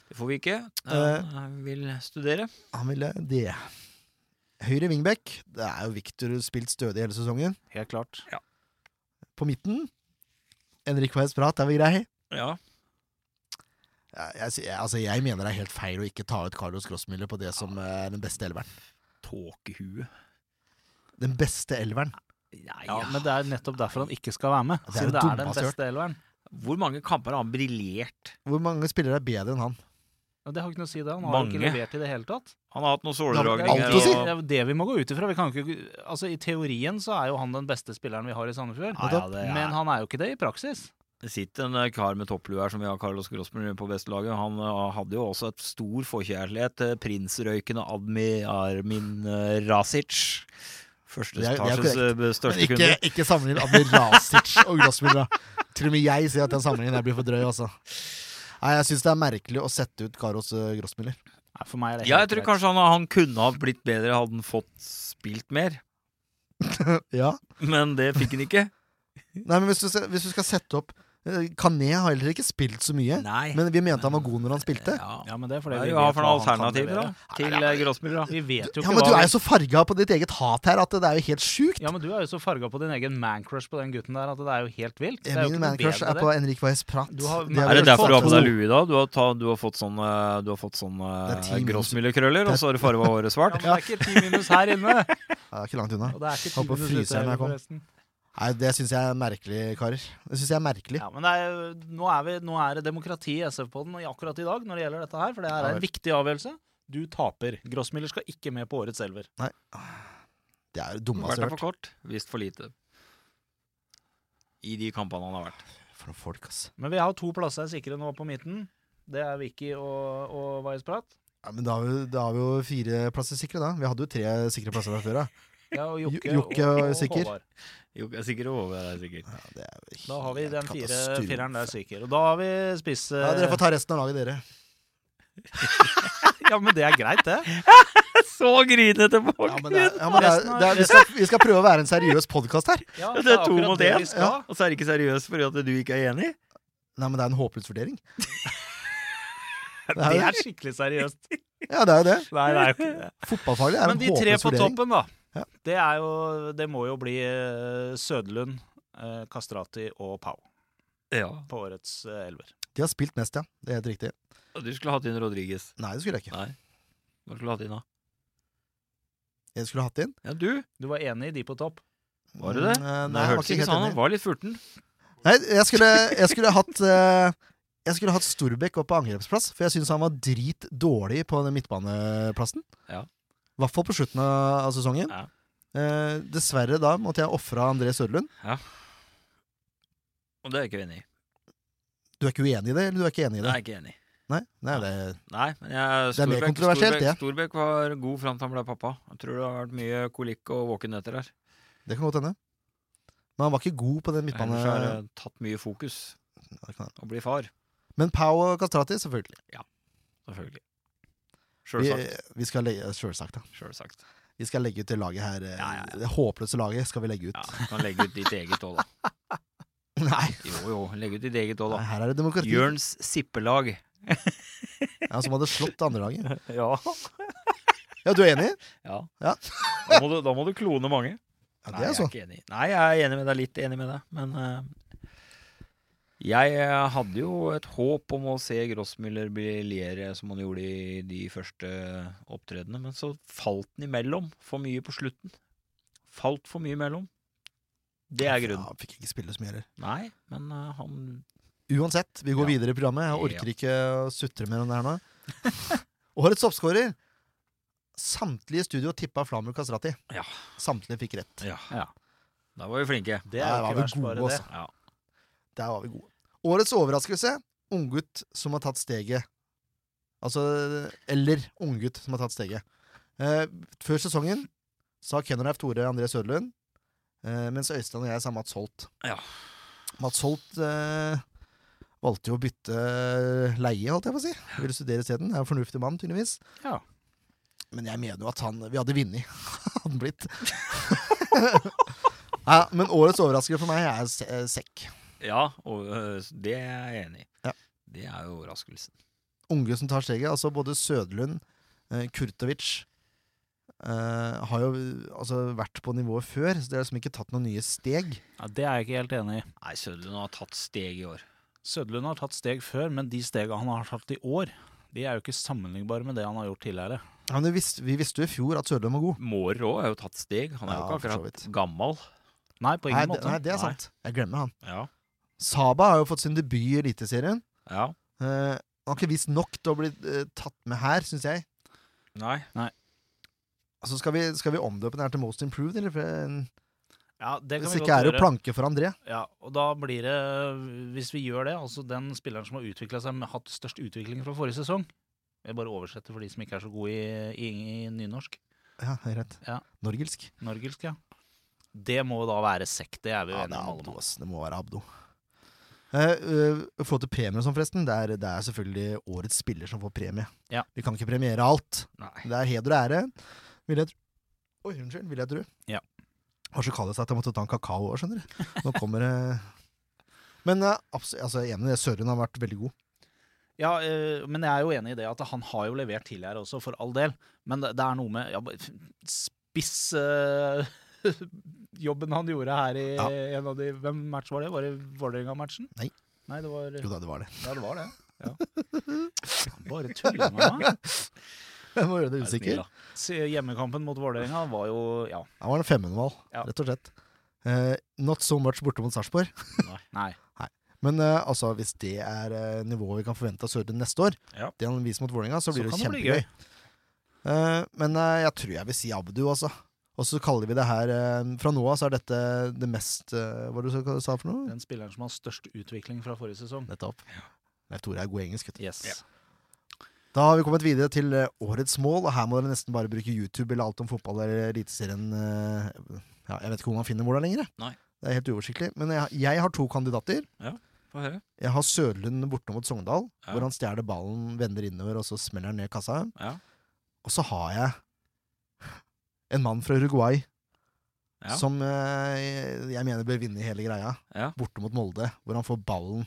Det får vi ikke. Han Jeg vil studere. Han ville det. Høyre wingback. Det er jo Victor spilt stødig hele sesongen. Helt klart. På midten Henrik Weiss Prat er vi grei. Ja. Jeg, jeg, altså jeg mener det er helt feil å ikke ta ut Carlos Grossmiller på det som er den beste elveren. Tåkehue. Den beste elveren. Ja, Ja, men det er nettopp derfor han ikke skal være med. Det er det er den beste elveren. Hvor mange kamper har han briljert? Hvor mange spillere er bedre enn han? Ja, det har ikke noe å si, det. Han har Mange. ikke levert i det hele tatt. Han har hatt noen Det alt å si. Det er det vi må gå ut ifra. Vi kan ikke, altså, I teorien så er jo han den beste spilleren vi har i Sandefjord. Ja, ja, er- Men han er jo ikke det i praksis. Det sitter en eh, kar med topplue her som vi har Carlos Grossman på bestelaget. Han eh, hadde jo også et stor forkjærlighet til prinsrøykende Admi Armin eh, Rasic. Første Det det etasjes eh, største ikke, kunde. ikke sammenlign Admi Rasic og Grossmiller. Til og med jeg sier at den sammenligningen der blir for drøy. Altså. Nei, Jeg syns det er merkelig å sette ut Karos uh, Grossmiller. Nei, for meg er det Ja, jeg tror greit. kanskje han, han kunne ha blitt bedre hadde han fått spilt mer, ja. men det fikk han ikke. Nei, men hvis du, hvis du skal sette opp Eh, Kané har heller ikke spilt så mye, Nei. men vi mente han var god når han spilte. Ja. Ja, men det er fordi vi det har vet for noen alternativer da? til ja, gråspillere? da? Vi vet jo Ja, ikke men du er jo så farga på ditt eget hat her at det er jo helt sjukt. Ja, men du er jo så farga på din egen mancrush på den gutten der at det er jo helt vilt. Det er Min mancrush er på. Henrik Weiss Pratt. Har- Det Er det derfor du har på deg lue da? Du har, ta, du har fått sånne, eh, du har fått og så har du farga håret Ja, men det er ikke ti minus her inne. Det er ikke langt unna. Og det er ikke ti å minus fryse ute her når jeg kommer forresten. Nei, det syns jeg er merkelig, karer. Det synes jeg er merkelig. Ja, men det er, nå, er vi, nå er det demokrati i SF-podden akkurat i dag når det gjelder dette her, for det her er en viktig avgjørelse. Du taper. Grossmiller skal ikke med på årets elver. Det er det Vært dummeste jeg der for kort, visst for lite. I de kampene han har vært. For noen folk, ass. Men vi har to plasser sikre nå på midten. Det er Vicky og, og Weisprat. Ja, men da har, vi, da har vi jo fire plasser sikre, da. Vi hadde jo tre sikre plasser der før, da. Ja, og Jokke, Jokke og, er sikker. Håvard. Jo, er sikker og Håvard er sikker. Ja, det er Da har vi den fire, fireren der sikker. Og da har vi spiss... Ja, dere får ta resten av laget, dere. Ja, men det er greit, det. Så grinete folk! Ja, men det er, ja, men det er, det er, vi, skal, vi skal prøve å være en seriøs podkast her. Ja, Det er to mot det én. Og så er det ikke seriøst fordi at du ikke er enig? Nei, men det er en håpløs vurdering. Det er skikkelig seriøst. Ja, det er jo det. Nei, det er jo ikke det. Fotballfaglig er Men en de tre på toppen, da. Ja. Det, er jo, det må jo bli Sødelund, Søderlund, eh, Kastrati og Pau Ja. på årets eh, elver. De har spilt mest, ja. Det er helt riktig. Du skulle hatt inn Rodriges. Nei, det skulle jeg ikke. Nei. Hva skulle du hatt inn da? Jeg skulle hatt inn. Ja, du. Du var enig i de på topp? Var du det? Mm, eh, Det Nei, jeg var hørtes ikke sånn ut. Var litt furten. Nei, jeg skulle, jeg skulle hatt eh, Jeg skulle hatt Storbekk opp på angrepsplass, for jeg syns han var drit dårlig på den midtbaneplassen. Ja. I hvert fall på slutten av, sesongen. Ja. Eh, dessverre da måtte jeg ofre André Sørlund. Ja. Og det er jeg ikke enig i. Du er ikke uenig i det, eller du er ikke enig i Det Jeg er ikke enig. Nei, nei det Nei, men jeg, Det er mer kontroversielt, det. Storbekk var god fram til han ble pappa. Jeg tror det har vært mye kolikk og våkenheter her. Det kan godt hende. Men han var ikke god på den midtbanen. Ellers har det tatt mye fokus å bli far. Men Pau og Kastrati, selvfølgelig. Ja, Selvfølgelig. Vi, Sjølsagt. vi skal legge Selvsagt, da. Selvsagt. Vi skal legge ut det laget her. eh, Ja, ja, ja. Det håpløse laget skal vi legge ut. Ja, du kan legge ut ditt eget òg, da. Nei, Jo, jo. Legge ut ditt eget òg, nei, da. her er det demokrati. Jørns sippelag. Ja, som hadde slått det andre laget. Ja. Ja, du er enig? ja. Ja. Da, må du, da må du klone mange. Ja, Nei, det er jeg så. er ikke enig. Nei, jeg er enig med deg. Litt enig med deg. Men eh, jeg eh, hadde jo et håp om å se Grossmüller briljere som han gjorde i de første opptredenene, men så falt han imellom for mye på slutten. Falt for mye imellom. Det er grunnen. Ja, han fikk ikke spille så mye heller. Nei, men uh, han Uansett, vi går Ja. videre i programmet. Jeg orker ikke å sutre mer om det her nå. Årets oppskårer. Samtlige i studio tippa Flamur Kastrati. Ja. Samtlige fikk rett. Ja. Ja. Da var vi flinke. Det er jo var ikke vi verst, gode, bare det. altså. Ja. Der var vi gode. Årets overraskelse. Unggutt som har tatt steget. Altså Eller unggutt som har tatt steget. Eh, før sesongen sa Kennerleif Tore André Sørlund, eh, mens Øystein og jeg sa Mats Holt. Ja. Mats Holt eh, valgte jo å bytte leie, holdt jeg på å si. Ville studere isteden. Er en fornuftig mann, tydeligvis. Ja. Men jeg mener jo at han Vi hadde vunnet, hadde han blitt. ja, men årets overraskelse for meg er eh, Sekk. Ja, og øh, det er jeg enig i. Ja. Det er jo overraskelsen. unge som tar steget. Altså både Søderlund, eh, Kurtovic eh, har jo altså, vært på nivået før, så det er liksom ikke tatt noen nye steg. Ja, det er jeg ikke helt enig i. Nei, Søderlund har tatt steg i år. Søderlund har tatt steg før, men de stegene han har tatt i år, de er jo ikke sammenlignbare med det han har gjort tidligere. Ja, men vi visste, vi visste jo i fjor at Søderlund var god. Mårer òg har jo tatt steg. Han er Ja, jo ikke akkurat gammel. Nei, på ingen Nei, måte. nei, det er sant. Jeg glemmer han. Ja. Saba har jo fått sin debut i Eliteserien. ja. Eh, han har ikke vist nok til å bli eh, tatt med her, syns jeg. Nei. Nei. Altså, skal vi, skal vi omdøpe den her til Most Improved, eller? For, Ja, det kan hvis vi ikke godt er det jo planke for André. Ja, og da blir det, hvis vi gjør det, altså den spilleren som har utvikla seg, med hatt størst utvikling fra forrige sesong Jeg bare oversetter for de som ikke er så gode i, i, i nynorsk. Ja, det er rett. Ja. Norgelsk. Norgelsk, ja. Det må da være sekk. Det er vi jo Ja, det enige er om. Det må være Abdo. Eh, eh, forhold til premie og sånn, forresten, det er, det er selvfølgelig årets spiller som får premie. Ja. Vi kan ikke premiere alt. Nei. Det er heder og ære. Vil jeg tro. Oi, unnskyld. Vil jeg tro. Ja. Har så kald seg at jeg måtte ta en kakao òg, skjønner du. Nå kommer det Men uh, abs- altså, jeg er enig i det. Søren har vært veldig god. Ja, eh, men jeg er jo enig i det at han har jo levert tidligere også, for all del. Men det, det er noe med ja, spissjobben han gjorde her i Ja. en av de Hvem match var det? Var det Vålerenga-matchen? Nei. Nei, det var Jo da, det var det. Ja, det var det. Ja. Bare tuller med meg. Jeg må gjøre det usikker. Hjemmekampen mot Vålerenga var jo Ja. Det var en femmenval Ja. rett og slett. Uh, not so much borte mot Sarpsborg. Nei. Men uh, altså, hvis det er uh, nivået vi kan forvente av Søren neste år, Ja. det han viser mot Vålerenga, så Så blir det kan det kjempegøy. Eh, men jeg tror jeg vil si Abdu, altså. Og så kaller vi det her eh, Fra nå av så er dette det mest eh, Hva det du sa for noe? Den spilleren som har størst utvikling fra forrige sesong. Nettopp. Jeg tror jeg er god engelsk. vet du. Yes. Da har vi kommet videre til eh, årets mål, og her må dere nesten bare bruke YouTube eller alt om fotball eller Eliteserien. eh, ja, jeg vet ikke hvor man finner hvordan lenger. jeg. Nei. Det er helt uoversiktlig. Men jeg, jeg har to kandidater. Ja. Jeg har Sørlund borte mot Sogndal, Ja. hvor han stjeler ballen, vender innover, og så smeller han ned kassa. Ja. Og så har jeg en mann fra Uruguay Ja. som eh, jeg mener bør vinne hele greia. Ja. Borte mot Molde, hvor han får ballen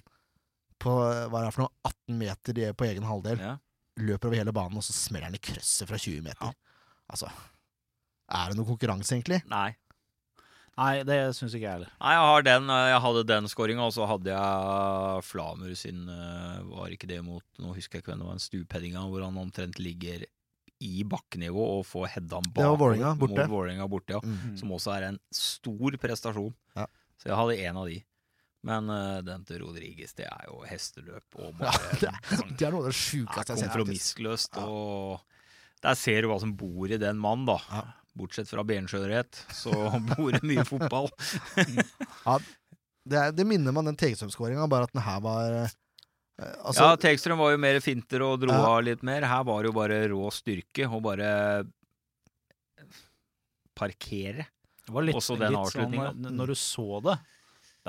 på hva er det for noe, 18 meter på egen halvdel. Ja. Løper over hele banen, og så smeller han i krøsset fra 20 meter. Ja. Altså Er det noe konkurranse, egentlig? Nei. Nei, det syns ikke jeg heller. Nei, jeg har den. eh, Jeg hadde den skåringa, og så hadde jeg Flamur sin eh, Var ikke det mot Nå husker jeg ikke hvem det var, en stupheadinga hvor han omtrent ligger i bakkenivå og få heada bak Det Vålinga, borte. mot Vålerenga borte. Ja. Mm. Som også er en stor prestasjon. Ja. Så jeg hadde en av de. Men uh, den til Rodriges, det er jo hesteløp og Ja, bare det, er, det er noe av det sjukeste jeg har faktisk. kompromissløst. Ja. Og der ser du hva som bor i den mannen, da. Ja. Bortsett fra benskjørhet, så bor det mye fotball. Det, er, det minner meg om den Tegstrøm-skåringa, bare at den her var eh, Altså, ja, Tegstrøm var jo mer finter og dro Ja. av litt mer. Her var det jo bare rå styrke og bare parkere. Det var litt, Også den litt sånn avslutningen. eh, Når du så det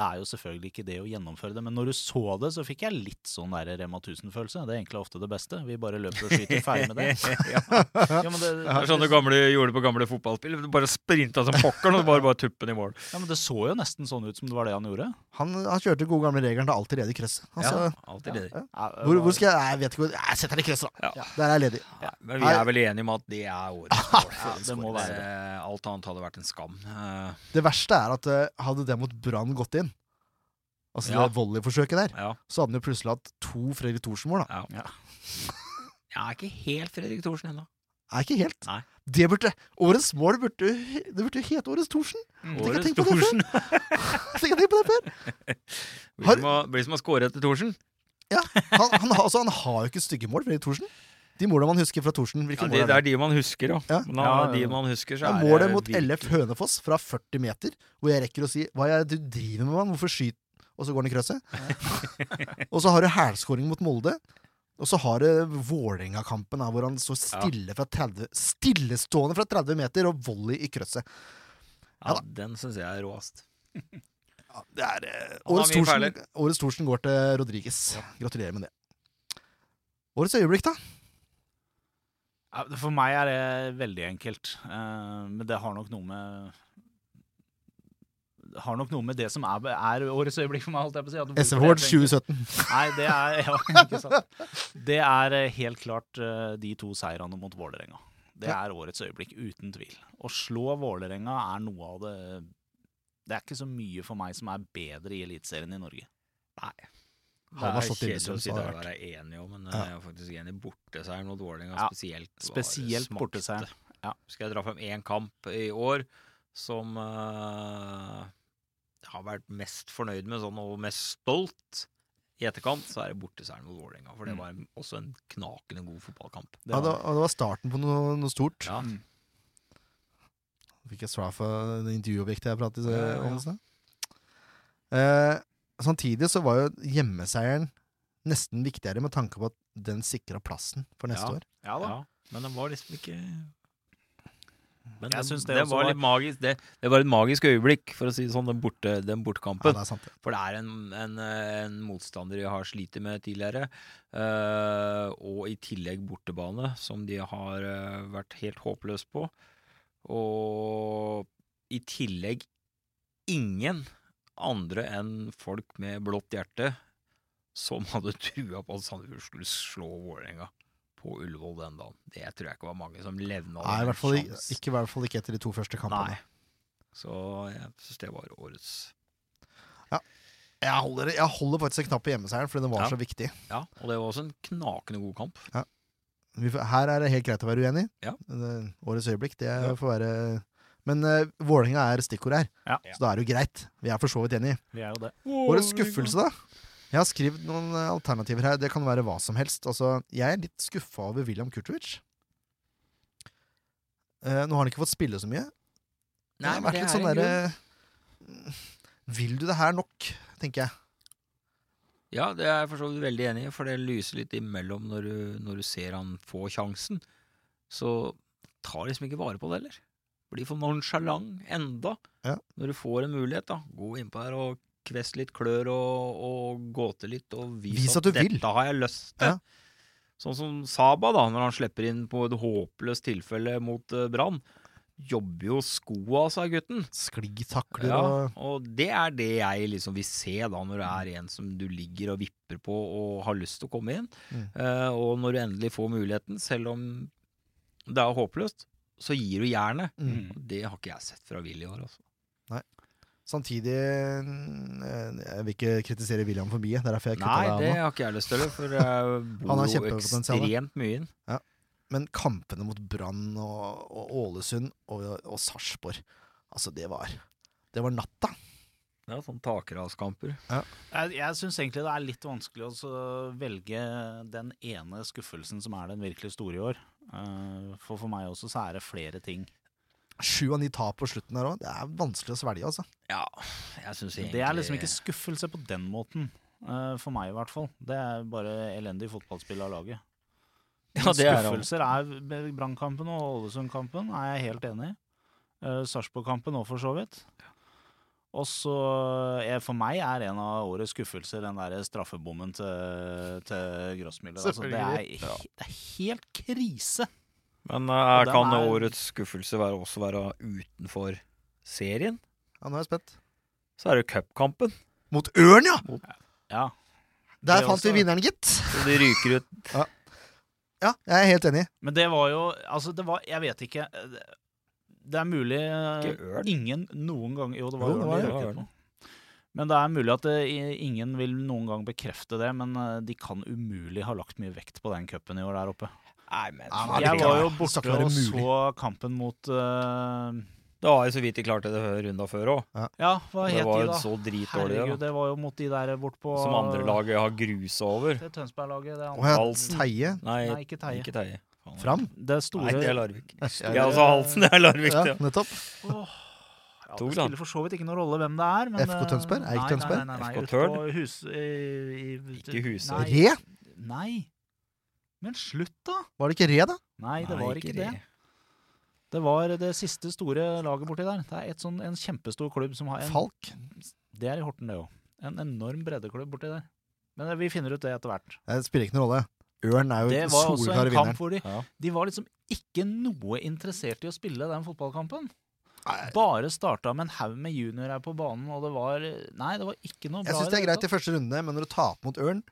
Det er jo selvfølgelig ikke det å gjennomføre det, men når du så det, så fikk jeg litt sånn der Rema 1000-følelse. Det er egentlig ofte det beste. Vi bare løper og skyter ferdig med det. ja. Ja, men det, Det er sånn du gamle gjorde det på gamle fotballspill. Du bare sprinta som pokkeren og bare, bare tuppen i mål. ja, men det så jo nesten sånn ut som det var det han gjorde. han, han kjørte gode gamle regelen til alltid ledig i. Altså, ja, alltid ledig. ja. Ja, hvor, hvor skal jeg Jeg vet ikke hvor Jeg setter den i krøsset, da. Ja. Der er jeg ledig. Ja, men vi er vel enige om at det er årets mål. Ja, det må være. Eh, Alt annet hadde vært en skam. Eh, Det verste er at eh, hadde det mot Brann gått inn, altså Ja. det volleyforsøket der, Ja. så hadde han jo plutselig hatt to Fredrik Thorsen-mål, da. ja. Ja. Jeg er ikke helt Fredrik Thorsen ennå. Er ikke helt. Nei. Det burde Årets mål burde Det burde hete Årets Thorsen. Mm. Årets tenk! Thorsen. Tenk, tenk på det før! Blir Har- som å- Blir som å score etter Thorsen. Han, han, har- altså, han har jo ikke stygge mål, Fredrik Thorsen. De måla man husker fra Thorsen, hvilke Ja, det, er det er de man husker, ja. Ja. Men Ja, ja, de man husker, så er er målet mot LF Hønefoss fra 40 meter, hvor jeg rekker å si 'hva er det du driver med, mann? Hvorfor skyter Og så går han i krøsset. og så har du hælskåring mot Molde. Og så har du Vålerenga-kampen, hvor han står stille fra 30, stillestående fra 30 meter og volley i krøsset. Ja, den syns jeg er råest. Ja, det er, eh, årets, Thorsen, årets Thorsen går til Rodriges. Gratulerer med det. Årets øyeblikk, da? For meg er det veldig enkelt. Eh, men det har nok noe med har nok noe med det som er, er årets øyeblikk for meg. holdt jeg på å si. SV jeg 2017. Nei, det er ja, ikke sant. Det er eh, helt klart eh, de to seirene mot Vålerenga. Det er årets øyeblikk, uten tvil. Å slå Vålerenga er noe av det Det er ikke så mye for meg som er bedre i Eliteserien i Norge. Nei. Det er kjedelig å si det å være enig om, men Ja. jeg er faktisk enig. Borteseieren mot Vålerenga Ja, spesielt. var Spesielt borteseieren. Ja. Skal jeg dra frem én kamp i år som eh, jeg har vært mest fornøyd med sånn, og mest stolt i etterkant, så er det borteseieren mot Vålerenga. For det Mm. var også en knakende god fotballkamp. Det Ja, var- det, var- det var starten på noe, noe stort. Ja. Mm. Fikk jeg svar for det intervjuobjektet jeg pratet Ja, ja, ja. om i stad. Eh, samtidig så var jo hjemmeseieren nesten viktigere med tanke på at den sikra plassen for neste Ja. år. Ja da. Ja, men den var liksom ikke men Jeg den, det det, var var- litt magisk. Det, det var et magisk øyeblikk, for å si det sånn, den, borte, den Ja, det. For det er en, en, en motstander jeg har slitt med tidligere. Uh, og i tillegg bortebane, som de har uh, vært helt håpløse på. Og i tillegg ingen andre enn folk med blått hjerte som hadde trua på at Sandefjord skulle slå Vålerenga på Ullevål den dagen. Det tror jeg ikke var mange som levna Nei, i hvert fall ikke, i hvert fall ikke etter de to første kampene. Nei. Så jeg syns det var årets Jeg holder, jeg holder faktisk en knapp på hjemmeseieren, fordi den var Ja. så viktig. Ja, og det var også en knakende god kamp. Ja. Her er det helt greit å være uenig. Ja. Det- Årets øyeblikk, det Ja. får være Men uh, Vålerenga er stikkord her, Ja. så da er det jo greit. Vi er for så vidt enige. Vi er det. Årets skuffelse, da? Jeg har skrevet noen eh, alternativer her. Det kan være hva som helst. Altså, jeg er litt skuffa over William Kurtovic. Uh, nå har han ikke fått spille så mye. Men det vært litt sånn derre Vil du det her nok, tenker jeg. Ja, det er jeg for så vidt veldig enig i, for det lyser litt imellom når du, når du ser han få sjansen. Så tar liksom ikke vare på det heller. Blir for nonchalant enda. Ja. Når du får en mulighet, da. Gå innpå her og kvest litt klør og, og gåte litt og vis, Vis at du vil. dette har jeg lyst til. Ja. Sånn som Saba, da, når han slipper inn på et håpløst tilfelle mot uh, Brann. Jobber jo skoa sa gutten. Sklitakler Ja, og det er det jeg liksom vil se da, når det er en som du ligger og vipper på og har lyst til å komme inn. Mm. Uh, og når du endelig får muligheten, selv om det er håpløst, så gir du jernet. mm. Det har ikke jeg sett fra Willy i år, altså. Samtidig eh, Jeg vil ikke kritisere William for mye. Det er derfor jeg kutta Nei, det Nei, det har ikke jeg lyst til, for jeg bor jo ekstremt mye inn. Men kampene mot Brann og, og Ålesund og, og Sarpsborg Altså, det var Det var natta. Ja, sånn takraskamper. Jeg, jeg syns egentlig det er litt vanskelig å velge den ene skuffelsen som er den virkelig store i år. Eh, for for meg også så er det flere ting. Sju av ni tap på slutten her òg. Det er vanskelig å svelge, altså. Ja, jeg synes egentlig Det er liksom ikke skuffelse på den måten. eh, for meg i hvert fall. Det er bare elendig fotballspill av laget. Ja, det er. Skuffelser er Brannkampen og Ålesund-kampen, er jeg helt enig i. Uh, Sarpsborg-kampen òg, for så vidt. Og så eh, For meg er en av årets skuffelser den der straffebommen til, til Grossmiller. Altså, det, er, det er helt krise. Men uh, Og kan er- årets skuffelse være, også være utenfor serien? Ja, nå er jeg spent. Så er det cupkampen. Mot Ørn, ja! Ja. Der Det fant vi også. vinneren, gitt. Så de ryker ut. Ja, jeg er helt enig. Men det var jo Altså, det var Jeg vet ikke. Det, er mulig eh, Ikke ørn? ingen noen gang Jo, det var Jo, det ørn det. røk ut. Men det er mulig at det, ingen vil noen gang bekrefte det, men eh, de kan umulig ha lagt mye vekt på den cupen i år der oppe. Nei, men Nei, Jeg var jo borte og så kampen mot uh, Det var jo så vidt de klarte det runda før òg. Ja, hva Det var jo så dritdårlig. Herregud, det var jo mot de der bort på Som andre laget har grusa over. Det Tønsberg-laget. Det, andre- Halsen. Teie Nei, Nei, ikke Teie. Ikke Teie. Fram. Det store Nei, det er Larvik. Ja, altså Halsen, det er Larvik. ja, Ja. nettopp. Åh, ja, det spiller for så vidt ikke noen rolle hvem det er. Men, FK Tønsberg? Eik Tønsberg? nei, Tønsberg? Nei, nei, nei, FK Tørn? Hus... I, i, Ikke Huset. Re? nei. Men slutt, da! Var det ikke Re, da? Nei, det var ikke det. det. Det var det siste store laget borti der. Det er et sånn, en kjempestor klubb som har en Falk? Det er i Horten, det òg. En enorm breddeklubb borti der. Men vi finner ut det etter hvert. Det spiller ikke noen rolle. Ørn er jo Det var også en kamp hvor de, Ja. de var liksom ikke noe interessert i å spille den fotballkampen. Nei, Bare starta med en haug med juniorer på banen, og det var Nei, det var ikke noe bra. Jeg syns det er greit i første runde, men når du taper mot Ørn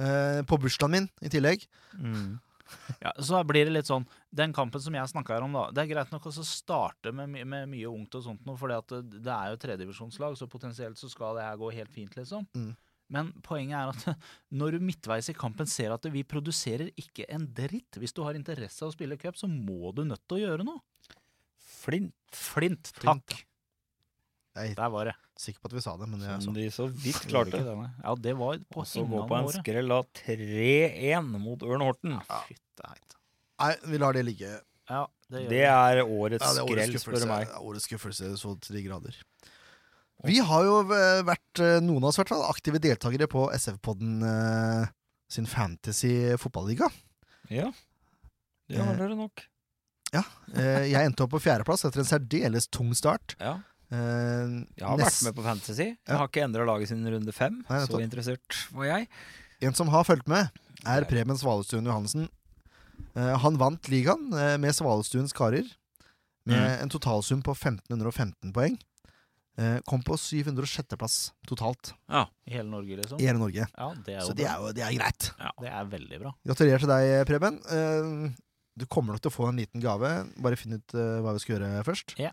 eh, på bursdagen min i tillegg Mm. Ja, så blir det litt sånn Den kampen som jeg snakka om, da. Det er greit nok å starte med, med mye ungt og sånt for det, det er jo tredivisjonslag, så potensielt så skal det her gå helt fint, liksom. Mm. Men poenget er at når du midtveis i kampen ser at vi produserer ikke en dritt Hvis du har interesse av å spille cup, så må du nødt til å gjøre noe. Flint, Flint, Flint, takk. Jeg er Der var det. sikker på at vi sa det, men er som de så vidt klarte. det. Ja, det var på Og så gå på en året. skrell av 3-1 mot Ørn Horten. Fytte heit. Nei, vi lar det ligge. Ja, det gjør Det vi. er årets Ja, det er årets skrell, spør skuffelse. du meg. Ja, Årets skuffelse så til de grader. Vi har jo eh, vært, eh, noen av oss i hvert fall, aktive deltakere på SF-podden eh, sin fantasy fotballiga. Ja, det har Eh, dere nok. Eh, jeg endte opp på fjerdeplass etter en særdeles tung start. Ja. Eh, Jeg har nest- vært med på Fantasy. Jeg Ja. har ikke endra laget siden runde fem. Nei, så interessert var jeg. En som har fulgt med, er Preben Svalestuen Johansen. Uh, han vant ligaen uh, med Svalestuens karer, med Mm. en totalsum på 1515 poeng. Eh, kom på 706.-plass totalt Ja. I hele Norge, liksom. i hele Norge. Ja, det er Så det er jo det er greit. Det er veldig bra. Gratulerer til deg, Preben. Eh, du kommer nok til å få en liten gave. Bare finn ut eh, hva vi skal gjøre først. Ja.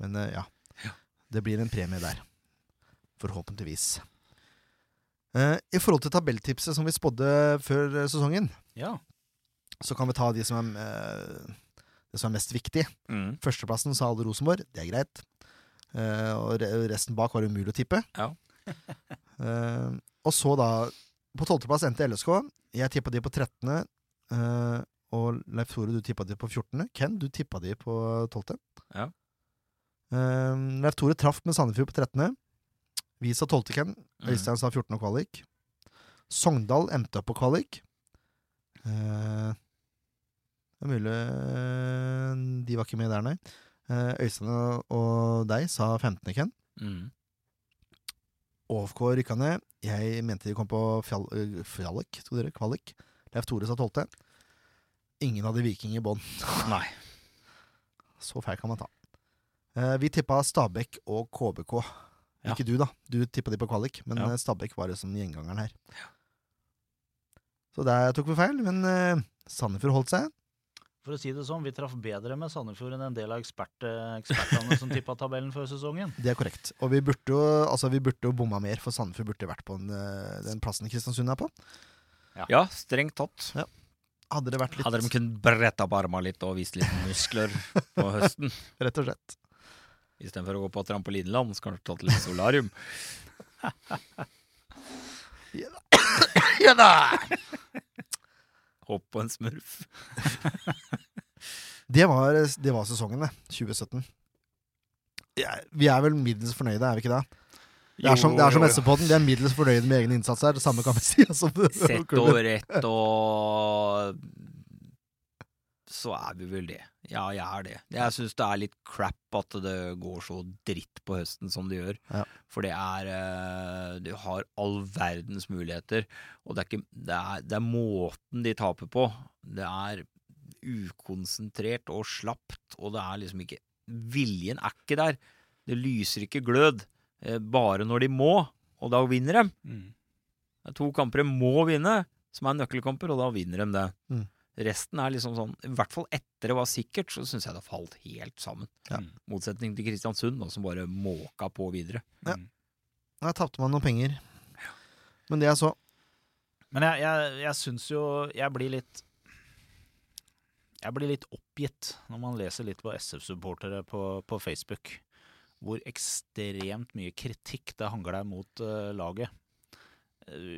Men eh, ja. Ja. Det blir en premie der. Forhåpentligvis. Eh, I forhold til tabelltipset som vi spådde før eh, sesongen, Ja. så kan vi ta de som er, det som er mest viktig. Mm. Førsteplassen sa alle Rosenborg. Det er greit. Og resten bak var umulig å tippe. Ja. Og så da På tolvteplass endte LSK. Jeg tippa de på 13. eh, og Leif Tore, du tippa de på 14. Ken, du tippa de på 12. Ja. Eh, Leif Tore traff med Sandefjord på 13. Vi sa 12. Ken. Mm. Øystein sa 14 og kvalik. Sogndal endte opp på kvalik. Uh, det er mulig eh, de var ikke med der, nei. Uh, Øystein og- deg sa 15. Ken. Mm. OFK rykka ned. Jeg mente de kom på fjall, øh, fjalik, sto dere, kvalik. Leif Tore sa 12. Ingen hadde Viking i bånn. Nei. Så feil kan man ta. Eh, vi tippa Stabæk og KBK. Ja. Ikke du, da. Du tippa de på kvalik, men Ja. eh, Stabæk var liksom gjengangeren her. Så der tok vi feil, men uh, Sandefjord holdt seg. For å si det sånn, vi traff bedre med Sandefjord enn en del av ekspert, ekspertene som tippa tabellen før sesongen. Det er korrekt. Og vi burde jo altså vi burde jo bomma mer, for Sandefjord burde vært på den, den plassen Kristiansund er på. Ja, strengt tatt. Hadde det vært litt Hadde de kunnet bretta opp armene litt og vist litt muskler på høsten, Rett og slett. Istedenfor å gå på trampolineland, så kanskje tatt litt solarium. Ja da! Hopp på en smurf. Det var, det var sesongen, det. 2017. Ja, vi er vel middels fornøyde, er vi ikke det? Det er som, det er som SV-podden. Vi er middels fornøyde med egen innsats her. Det samme kan vi si. Altså, Sett og rett og Så er vi vel det. Ja, jeg er det. Jeg syns det er litt crap at det går så dritt på høsten som det gjør. Ja. For det er eh, Du har all verdens muligheter, og det er ikke Det er, det er måten de taper på. Det er ukonsentrert og slapt, og det er liksom ikke Viljen er ikke der. Det lyser ikke glød. eh, Bare når de må, og da vinner de. Det er to kamper de må vinne, som er nøkkelkamper, og da vinner de det. Mm. Resten er liksom sånn I hvert fall etter det var sikkert, så syns jeg det har falt helt sammen. Ja. Mm. Motsetning til Kristiansund, da, som bare måka på videre. Ja. Mm. Der tapte man noen penger. Men det jeg så Men jeg, jeg, jeg syns jo Jeg blir litt Jeg blir litt oppgitt når man leser litt på SF-supportere på, på Facebook. Hvor ekstremt mye kritikk det hangler mot uh, laget.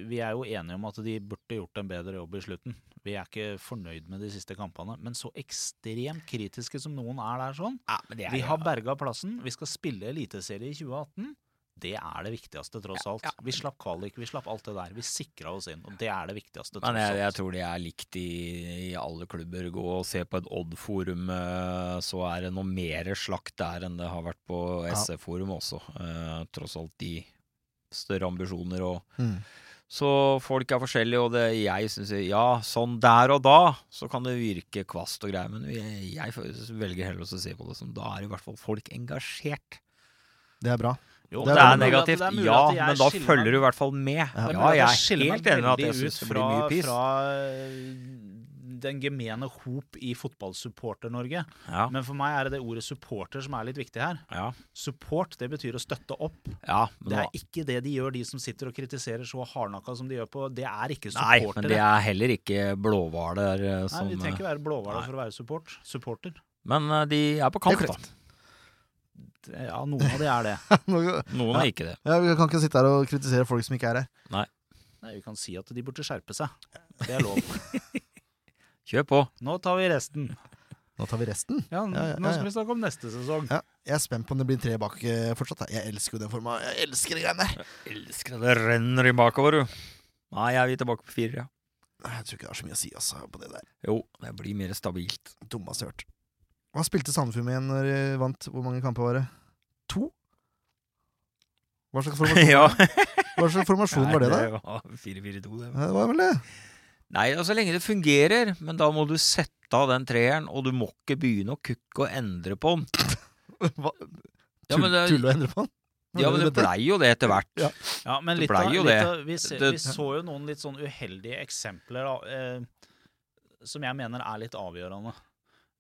Vi er jo enige om at de burde gjort en bedre jobb i slutten. Vi er ikke fornøyd med de siste kampene. Men så ekstremt kritiske som noen er der sånn. Ja, men det er Vi har berga plassen. Vi skal spille eliteserie i 2018. Det er det viktigste, tross alt. ja. Vi slapp kvalik, vi slapp alt det der. Vi sikra oss inn, og det er det viktigste, tross Men jeg, jeg tror det er likt i, i alle klubber. Gå og se på et Odd-forum, eh, så er det noe mer slakt der enn det har vært på Ja. SF-forum også. Uh, tross alt de større ambisjoner og mm. Så folk er forskjellige, og det, jeg syns Ja, sånn der og da, så kan det virke kvast og greier, men jeg, jeg velger heller å se på det som da er i hvert fall folk engasjert. Det er bra. Jo, Det Det er er mulig at- negativt, det er ja, men da følger du i hvert fall med. Ja. Ja, Det er jeg er helt enig med at jeg syns det blir mye piss. Fra, fra den gemene hop i fotballsupporter-Norge. Ja, Men for meg er det det ordet supporter som er litt viktig her. ja, Support, det betyr å støtte opp. ja men Det nå- er ikke det de gjør, de som sitter og kritiserer så hardnakka som de gjør på Det er ikke Nei, men det er heller ikke blåhvaler som Nei, de vi trenger eh, ikke være blåhvaler for å være support. supporter. Men eh, de er på kamp, er da. Ja, noen av de er det. Noen er ikke det. Ja, vi kan ikke sitte her og kritisere folk som ikke er her. Nei, Vi kan si at de burde skjerpe seg. Det er lov. Kjør på. Nå tar vi resten. Nå tar vi resten. Ja, Ja, ja, Nå ja. skal vi snakke om neste sesong. Ja, jeg er spent på om det blir tre bak eh, fortsatt. da. Jeg elsker jo den forma. Jeg elsker de greiene der. Elsker det. Det renner i bakover, du. Nei, jeg er vi tilbake på fire, ja. Nei, Jeg tror ikke det har så mye å si altså, på det der. Jo, det blir mer stabilt. Dummeste jeg har hørt. Hva spilte Sandefjord med igjen når de vant? Hvor mange kamper var det? To? Hva slags formasjon, ja. Hva slags formasjon var det, da? Det var 4-4-2, det. Ja, det var vel det. Nei, altså, lenge det fungerer, men da må du sette av den treeren, og du må ikke begynne å kukke og endre på den. Hva? Ja, men det- tulle og endre på den. Ja, men det blei jo det etter hvert. Ja. Ja, men litt av, litt av, vi, vi så jo noen litt sånn uheldige eksempler da, eh, som jeg mener er litt avgjørende.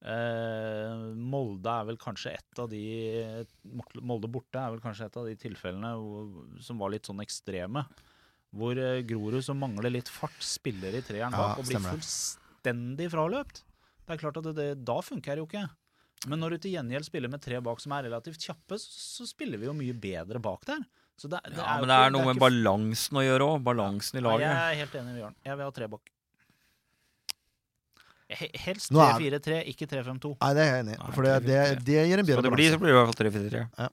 Eh, Molde er vel kanskje et av de Molde borte er vel kanskje et av de tilfellene hvor, som var litt sånn ekstreme. Hvor eh, Grorud, som mangler litt fart, spiller i treeren Ja, bak og blir stemmer fullstendig fraløpt. Det er klart at det, det, Da funker det jo ikke. Men når du til gjengjeld spiller med tre bak som er relativt kjappe, så, så spiller vi jo mye bedre bak der. Så det, det Ja, men det ikke- er noe med ikke balansen å gjøre òg. Balansen i Nei, laget. jeg er helt enig med Bjørn. Jeg vil ha tre bak. Helst er- 3-4-3, ikke 3-5-2. Nei, det er jeg enig i. For det, det, det gir en Skal bedre det bli, så blir det i hvert fall 3-4-3. Ja.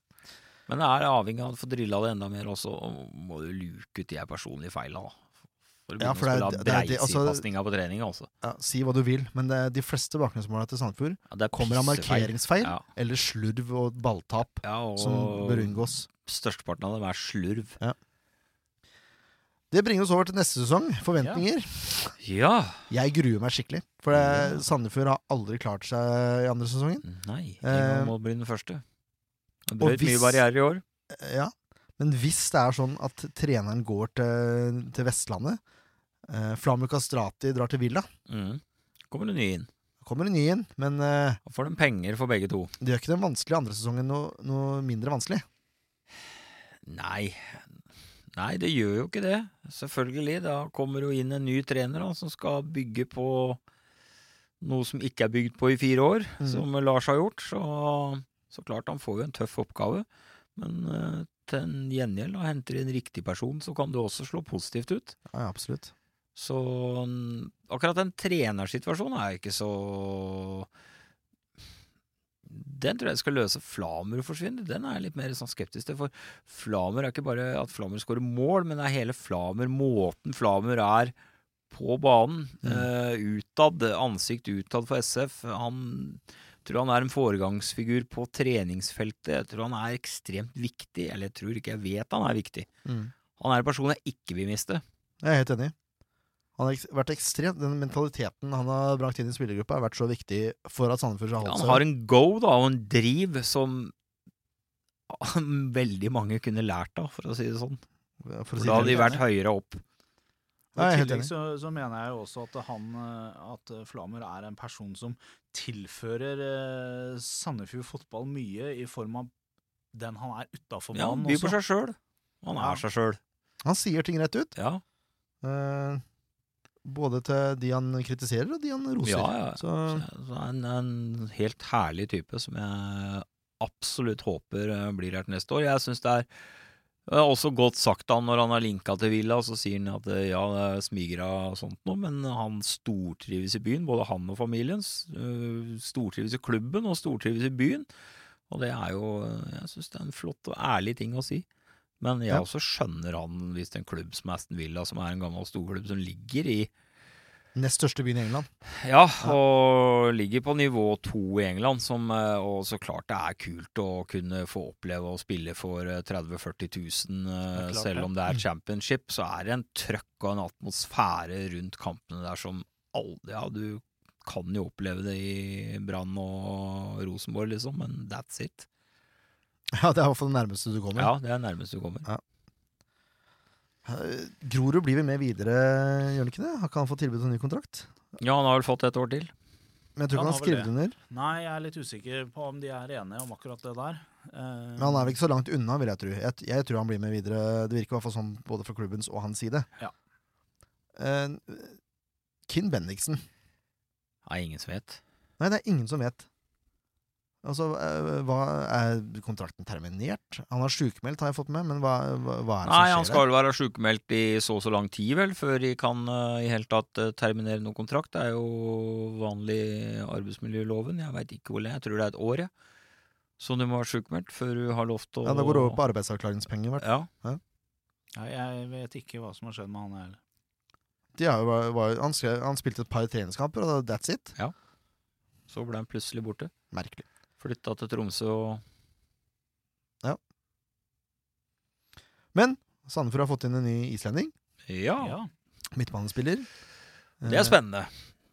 Men det er avhengig av å få drilla det enda mer, og så må du luke ut de personlige feila. For å Ja, for det å spille det det- altså- breisidepasninga på treninga også. Ja, si hva du vil, men det, de fleste bakgrunnsmålene til Sandefjord Ja, er kommer av markeringsfeil Ja. eller slurv og balltap og som bør unngås. størsteparten av dem er slurv. Det bringer oss over til neste sesong. Forventninger. Ja. Jeg gruer meg skikkelig. For det, Sandefjord har aldri klart seg i andre sesongen. Nei, Eh, England må bli den første. Det brøt mye barrierer i år. Ja. Men hvis det er sånn at treneren går til, til Vestlandet, eh, Flamu Kastrati drar til Villa, Mm. Kommer det nye inn. kommer det ny inn. Men eh, Da får de penger for begge to. det gjør ikke den vanskelige andre sesongen noe, noe mindre vanskelig. Nei. Nei, det gjør jo ikke det. Selvfølgelig. Da kommer jo inn en ny trener da, som skal bygge på noe som ikke er bygd på i fire år, mm. som Lars har gjort. Så, så klart, han får jo en tøff oppgave. Men eh, til en gjengjeld, og henter inn en riktig person, så kan det også slå positivt ut. Ja, absolutt. Så mm, akkurat den trenersituasjonen er ikke så Den tror jeg skal løse Flamur forsvinne. Den er jeg litt mer sånn skeptisk til. For Flamur er ikke bare at Flamur skårer mål, men det er hele Flamur, måten Flamur er på banen. Mm. Uh, utad, ansikt utad for SF. Han tror han er en foregangsfigur på treningsfeltet. Jeg tror han er ekstremt viktig. Eller jeg tror ikke, jeg vet han er viktig. Mm. Han er en person jeg ikke vil miste. Jeg er helt enig. Han har vært ekstremt, Den mentaliteten han har brakt inn i spillergruppa, har vært så viktig for at Sandefjord skal holde Han har en go da, og en driv som veldig mange kunne lært av, for å si det sånn. for For si da hadde de vært høyere opp. Og Ja, I tillegg så, så mener jeg jo også at han eh, At Flamer Flamur er en person som tilfører eh, Sandefjord fotball mye i form av den han er utafor Ja, han banen byr på seg sjøl. Han Ja. er seg sjøl. Han sier ting rett ut. Ja. eh, både til de han kritiserer, og de han roser. Ja, ja. Så Så, en, en helt herlig type som jeg absolutt håper eh, blir her til neste år. Jeg syns det er det er også godt sagt han når han har linka til Villa, så sier han at eh, ja, det er smigra og sånt noe, men han stortrives i byen, både han og familien. Øh, Stortrives i klubben og stortrives i byen. Og det er jo Jeg syns det er en flott og ærlig ting å si. Men jeg Ja. også skjønner han hvis det er en klubb som Aston Villa, som er en gammel storklubb som ligger i nest største byen i England. ja, og ligger på nivå to i England, som, eh, og så klart det er kult å kunne få oppleve å spille for eh, 30 000-40 000, eh, klart selv om det er championship, så er det en trøkk og en atmosfære rundt kampene der som aldri Ja, du kan jo oppleve det i Brann og Rosenborg, liksom, men that's it. Ja, det er i hvert fall det nærmeste du kommer. Ja, det er det nærmeste du kommer. Eh, Grorud blir vel med videre, gjør han ikke det? Har ikke han fått tilbud om ny kontrakt? Ja, han har vel fått et år til. Men jeg tror ikke Han har skrevet under. Nei, jeg er litt usikker på om de er enige om akkurat det der. Eh, Men han er vel ikke så langt unna, vil jeg tro. Jeg, jeg tror han blir med videre. Det virker i hvert fall sånn både fra klubbens og hans side. Ja. Uh, Kinn Bendiksen. Nei, ingen som vet. Nei, det er ingen som vet. Altså, eh, hva Er kontrakten terminert? Han har sjukmeldt, har jeg fått med, men hva, hva, hva er det Nei, som han skal vel være sjukmeldt i så og så lang tid, vel, før de kan uh, i hele tatt eh, terminere noen kontrakt. Det er jo vanlig arbeidsmiljøloven. Jeg veit ikke hvor lenge. Jeg tror det er et år, jeg. Så du må være sjukmeldt før du har lov til å? Ja, Da går det over på arbeidsavklaringspenger. hvert- Ja. Nei, jeg vet ikke hva som har skjedd med han heller. Var, han, han spilte et par treningskamper, og that's it. Ja. Så ble han plutselig borte. Merkelig. Flytta til Tromsø og Ja. Men Sandefjord har fått inn en ny islending. Ja, Ja. Midtbanespiller. det er spennende.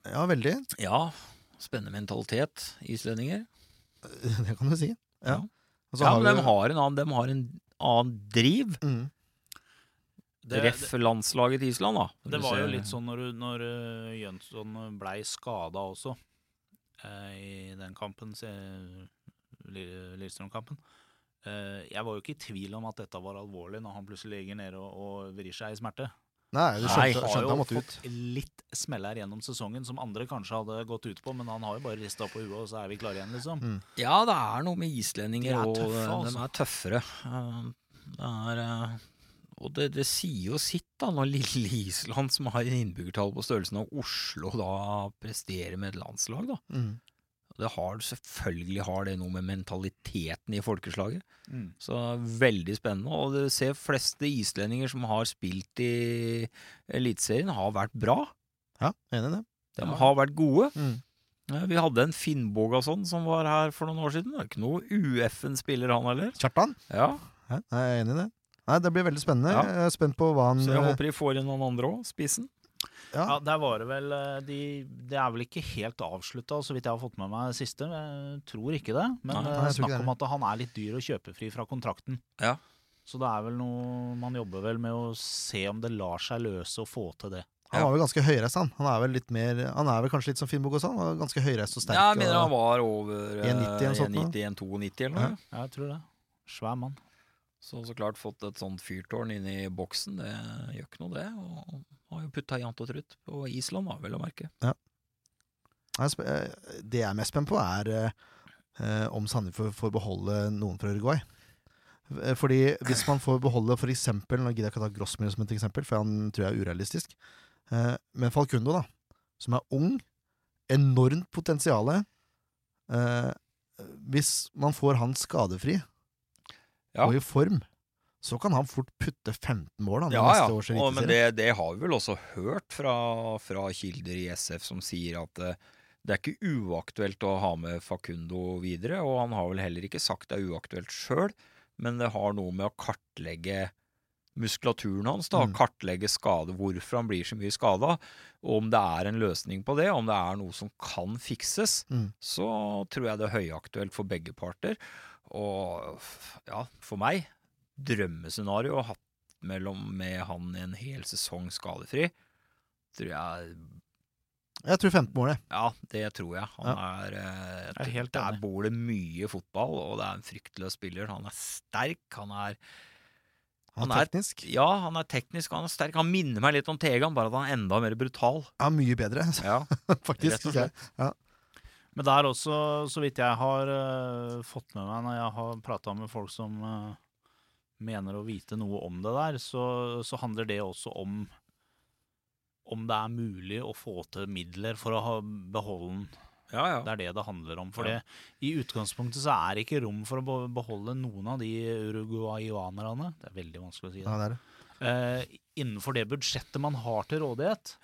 Eh, Ja, veldig. Ja, spennende mentalitet, islendinger. Det kan du si. Ja. Og så Ja, har men de har en annen, de har en annen driv. Mm. Det- Ref landslaget til Island, da. Det var jo litt sånn når, du- når uh, Jønsson blei skada også, eh, den kampen, Lillestrøm-kampen. Eh, jeg var jo ikke i tvil om at dette var alvorlig når han plutselig ligger nede og, og vrir seg i smerte. Nei, du Nei, skjønte, har skjønte jo han måtte ut. fått litt smeller gjennom sesongen som andre kanskje hadde gått ut på, men han har jo bare rista på huet, og så er vi klare igjen, liksom. Mm. Ja, det er noe med islendinger, De er og tøffe, altså. de er tøffere. Eh, Det er eh, Og det, det sier jo sitt, da, når lille Island, som har innbyggertall på størrelsen av Oslo, da presterer med et landslag, da. Mm. Det har, selvfølgelig har det noe med mentaliteten i folkeslaget. Mm. Så veldig spennende. Og det ser fleste islendinger som har spilt i Eliteserien, har vært bra. Ja, enig i det. De Ja. har vært gode. Mm. Vi hadde en Finnbogason som var her for noen år siden. Det er ikke noe UF-en-spiller, han heller. Kjartan? Ja, Ja, jeg er enig i det. Nei, Det blir veldig spennende. Ja. Jeg er spent på hva han Så jeg eh, håper de får inn noen andre òg, spissen. Ja. Ja, der var det vel eh, de, Det er vel ikke helt avslutta, så vidt jeg har fått med meg det siste. Jeg tror ikke det. Men Nei, eh, snakk om at han er litt dyr og kjøpefri fra kontrakten. Ja. Så det er vel noe Man jobber vel med å se om det lar seg løse å få til det. Han var vel ganske høyreist, han. Han er vel litt mer Han er vel kanskje litt som? Han var ganske høyreist og sterk. Ja, jeg mener han var over eh, 1,90 eller sånt nå. 1,90-1,92 eller Ja. noe. Ja, jeg tror det. Svær mann. Så så klart fått et sånt fyrtårn inn i boksen, det gjør ikke noe det. Og har jo putta jevnt og trutt på Island, da, vel å merke. Er sp- eh, det jeg er mest spent på, er eh, om Sandefjord får beholde noen fra Uruguay. Eh, Fordi hvis man får beholde eksempel Nå gidder jeg ikke ta Grossmiller som et eksempel, for han tror jeg er urealistisk. Eh, Men Falcundo, da, som er ung, enormt potensial eh, Hvis man får han skadefri Ja. og i form, så kan han fort putte 15 mål Han, Ja, ja. neste års Og, men det, det har vi vel også hørt fra, fra kilder i SF som sier at eh, det er ikke uaktuelt å ha med Facundo videre, og han har vel heller ikke sagt det er uaktuelt sjøl, men det har noe med å kartlegge muskulaturen hans, da, Mm. kartlegge skade, hvorfor han blir så mye skada, og om det er en løsning på det, om det er noe som kan fikses, Mm. så tror jeg det er høyaktuelt for begge parter. Og ja, for meg, drømmescenario hatt mellom med han i en hel sesong skadefri, tror jeg Jeg tror 15 mål, jeg. Ja, det tror jeg. Han er, eh, Jeg er helt Der bor det mye fotball, og det er en fryktløs spiller. Han er sterk, han er Han er er- teknisk. Ja, han er teknisk, han er sterk. Han minner meg litt om Tegan, bare at han er enda mer brutal. Ja, mye bedre, Ja, faktisk. rett og synes jeg. slett. Men det er også, så vidt jeg har uh, fått med meg når jeg har prata med folk som eh, mener å vite noe om det der, så, så handler det også om om det er mulig å få til midler for å ha, beholde den. ja. ja. Det er det det handler om. For Ja. i utgangspunktet så er det ikke rom for å beholde noen av de uruguayanerne. Det er veldig vanskelig å si det. Ja, det er det. eh, innenfor det budsjettet man har til rådighet.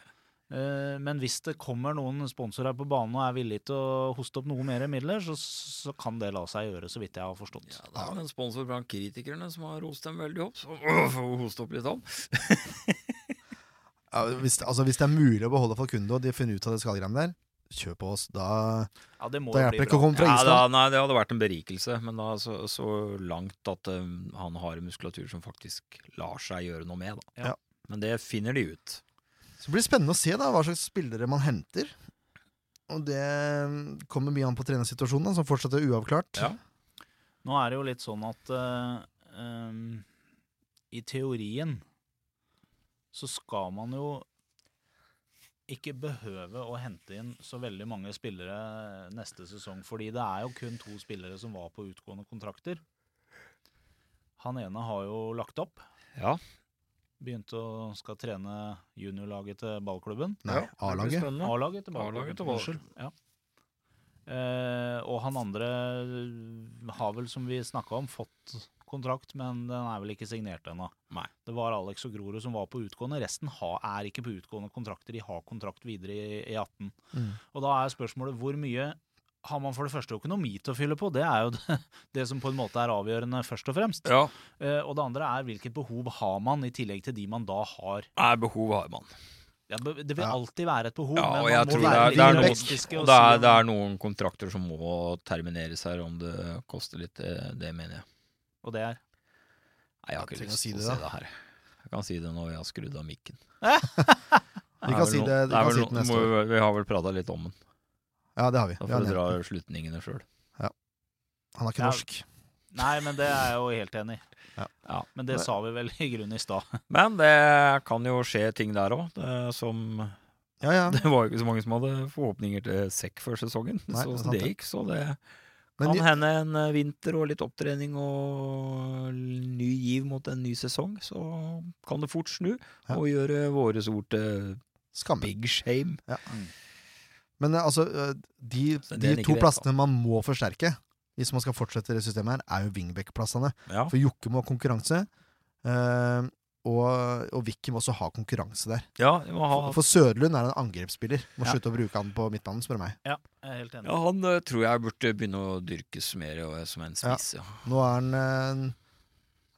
Eh, men hvis det kommer noen sponsorer på banen og er villig til å hoste opp noe mer midler, så, så kan det la seg gjøre, så vidt jeg har forstått. Ja, det er en sponsor blant kritikerne som har rost dem veldig opp, så får vi hoste opp litt om. Ja, hvis, altså, hvis det er mulig å beholde Falcundo, og de finner ut av det skallgreiene der, kjør på oss. Da, Ja, det må da hjelper det ikke å komme fra Ja, da, nei, det hadde vært en berikelse, men da så, så langt at um, han har muskulatur som faktisk lar seg gjøre noe med. Da. Ja. Men det finner de ut. Så det blir spennende å se da, hva slags spillere man henter. Og det mm, kommer mye an på trenersituasjonen, som fortsatt er uavklart. Ja. Nå er det jo litt sånn at uh, um, i teorien så skal man jo ikke behøve å hente inn så veldig mange spillere neste sesong, fordi det er jo kun to spillere som var på utgående kontrakter. Han ene har jo lagt opp. Ja. Begynte å skal trene juniorlaget til ballklubben. Nei, Ja, A-laget. A-laget til ballklubben. Til ballklubben. Unnskyld. Ja. Eh, og han andre har vel, som vi snakka om, fått kontrakt, men den er vel ikke signert ennå. Det var Alex og Grorud som var på utgående. Resten har, er ikke på utgående kontrakter. De har kontrakt videre i E E18. Mm. Og da er spørsmålet hvor mye har man for det første økonomi til å fylle på? Det er jo det, det som på en måte er avgjørende, først og fremst. ja. Uh, og det andre er hvilket behov har man, i tillegg til de man da har. Nei, behov har man. Ja, det vil alltid være et behov, Ja, men og jeg må tror det være er, det er, realistiske noen, og det er, det er noen kontrakter som må termineres her, om det koster litt. Det, det mener jeg. Og det er Nei, jeg har ikke lyst til å det, si da. det her. Jeg kan si det når jeg har skrudd av mikken. Vi kan si det, vi kan si det neste år. Vi har vel prata litt om den. Ja, det har vi. Da har får du dra slutningene sjøl. Han er ikke Ja. norsk. Nei, men det er jeg jo helt enig i. Ja. Ja. Men det sa vi vel i grunnen i stad. Men det kan jo skje ting der òg, som Ja, ja. Det var jo ikke så mange som hadde forhåpninger til sekk før sesongen. Nei, så det gikk, så det Men kan de- hende en vinter og litt opptrening og ny giv mot en ny sesong. Så kan det fort snu Ja. og gjøre våre ord til big shame. Men eh, altså, eh, de, de to plassene man må forsterke hvis man skal fortsette det systemet her, er jo wingback-plassene. Ja. For Jokke må ha konkurranse, eh, og, og Vicky må også ha konkurranse der. ja, må ha For Søderlund er en angrepsspiller. Må Ja. slutte å bruke han på midtbanen, spør du meg. Ja, jeg er helt enig. Ja, han eh, tror jeg burde begynne å dyrkes mer og, som en spiss. Ja. Nå er han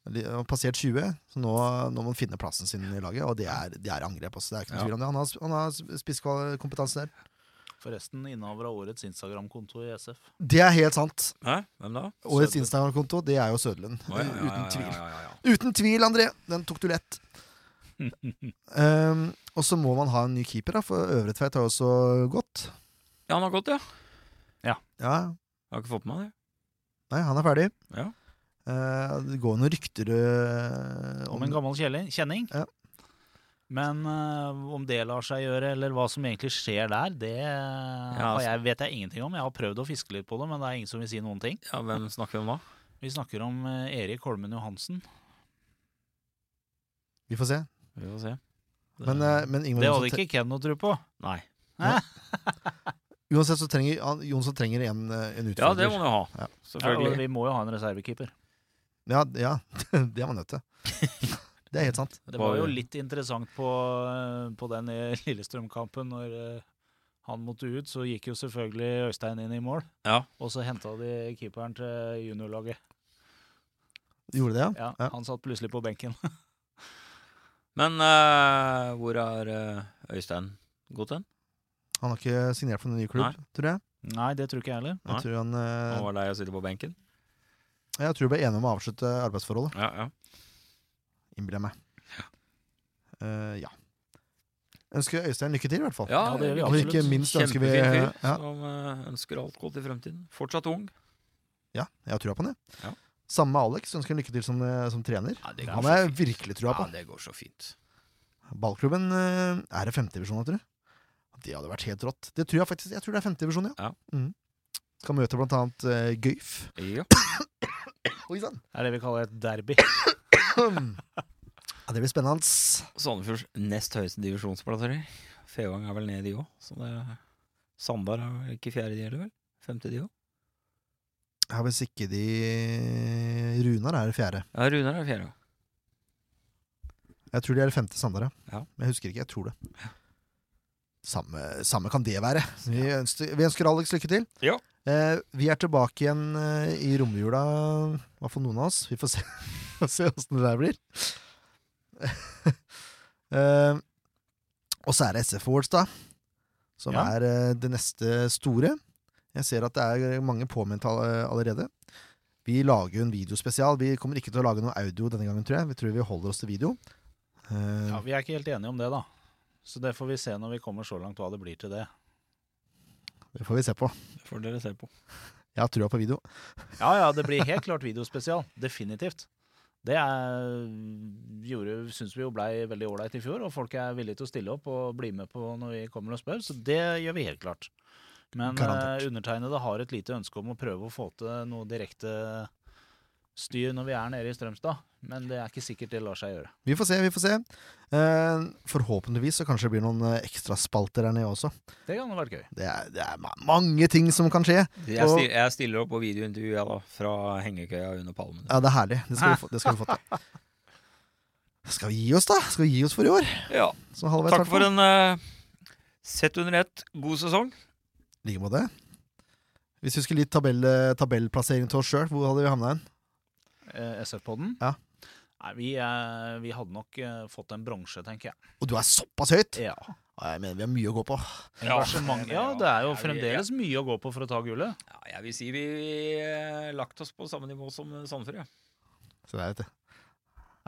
har passert 20, så nå, nå må han finne plassen sin i laget. Og det er, det er angrep også. Det er ikke noe Ja. tvil om det. Han har, han har spisskompetanse der. Forresten innehaver av årets Instagram-konto i SF. Det er helt sant. Hæ? Hvem da? Årets Instagram-konto, det er jo Søderlund. Oh, ja, ja, ja, Uten tvil. ja, ja, ja. Uten tvil, André! Den tok du lett. Um, og så må man ha en ny keeper, da, for Øvretveit har jo også gått. Ja, han har gått, ja. Ja, Jeg har ikke fått med meg det. Nei, han er ferdig. Ja. Eh, det går noen rykter eh, Om en gammel kjelling- kjenning. Ja. Men uh, om det lar seg gjøre, eller hva som egentlig skjer der, det ja, altså- jeg, vet jeg ingenting om. Jeg har prøvd å fiske litt på det, men det er ingen som vil si noen ting. Ja, Hvem snakker vi om da? Vi snakker om uh, Erik Holmen Johansen. Vi får se. Vi får se. Men, uh, men Ingvar Det hadde ikke Ken noe tro på. Nei. tre- uansett så trenger Jonsson trenger en, en utfordrer. Ja, det må må jo ha. Ja. Ja, vi må jo ha en reservekeeper. Ja, ja, det er man nødt til. Det er helt sant. Det var jo litt interessant på, eh, på den i Lillestrøm-kampen. Når eh, han måtte ut, så gikk jo selvfølgelig Øystein inn i mål. Ja. Og så henta de keeperen til juniorlaget. Gjorde det, ja? Ja. Han satt plutselig på benken. Men uh, hvor har eh, Øystein gått hen? Han har ikke signert for en ny klubb, Nei. tror jeg. Nei, det tror ikke jeg heller. Jeg tror, han, uh, Han var lei av å sitte på benken? jeg tror vi ble enige om å avslutte arbeidsforholdet, Ja, ja. Innbiller jeg meg. Uh, ja. Ønsker Øystein lykke til, i hvert fall. Ja, det gjør vi absolutt. ikke minst ønsker vi Kjempefin fyr ja, som eh, ønsker alt godt i fremtiden. Fortsatt ung. ja, jeg har trua på han, jeg. Ja. Samme med Alex. Ønsker han lykke til som, eh, som trener. Ja, det går Han har jeg virkelig trua på. Ja, det går så fint. Ballklubben er det femtedivisjon, tror du? Det hadde vært helt rått. Det tror jeg faktisk. Jeg tror det er femtedivisjon, ja. Ja. Mm. Skal møte blant annet uh, Gøyf. Ja. Oi sann! Det er det vi kaller et derby. Ja, det blir spennende. Sandefjords nest høyeste divisjonsplasserer. Fevang er vel ned, de òg. Sandar er vel ikke fjerde, de heller, vel? Femte, de òg? Ja, hvis ikke de Runar er det fjerde. Ja, Runar er fjerde. Jeg tror de er det femte Sandar, Ja. Men jeg husker ikke. Jeg tror det. Samme, samme kan det være. Vi ønsker, vi ønsker Alex lykke til. Ja. Eh, vi er tilbake igjen eh, i romjula, i hvert fall noen av oss. Vi får se får se åssen det der blir. uh, og så er det SF Awards, da. Som Ja. er uh, det neste store. Jeg ser at det er mange påmeldte all- allerede. Vi lager jo en videospesial. Vi kommer ikke til å lage noe audio denne gangen, tror jeg. Vi tror vi holder oss til video. Uh, Ja, Vi er ikke helt enige om det, da. Så det får vi se når vi kommer så langt hva det blir til det. Det får vi se på. Det får dere se på. Jeg har trua på video. Ja ja, det blir helt klart videospesial. Definitivt. Det syns vi jo blei veldig ålreit i fjor, og folk er villige til å stille opp og bli med på når vi kommer og spør, så det gjør vi helt klart. Men Garantert. eh, undertegnede har et lite ønske om å prøve å få til noe direkte styr når vi er nede i Strømstad, men det er ikke sikkert det lar seg gjøre. Vi får se, vi får se. Eh, forhåpentligvis så kanskje det blir noen eh, ekstraspalter der nede også. Det kan ha vært gøy. Det er, det er mange ting som kan skje. Jeg, Og- sti- jeg stiller opp på videointervju ja, da, fra hengekøya under palmen. Ja, det er herlig. Det skal vi få, det skal vi få til. Skal vi gi oss, da? Skal vi gi oss for i år? Ja, Sånn halvveis, takk for en uh, sett under ett god sesong. I like måte. Hvis vi skulle gitt tabell, tabellplassering til oss sjøl, hvor hadde vi havna hen? Eh, SF-podden? Ja. Nei, vi, eh, vi hadde nok eh, fått en bronse, tenker jeg. Og du er såpass høyt! Ja. Ja, jeg mener vi har mye å gå på. Engasjement. Ja, det er jo fremdeles mye å gå på for å ta gullet. Ja, jeg vil si vi har lagt oss på samme nivå som Sandefjord. Ja. Så det er vet du.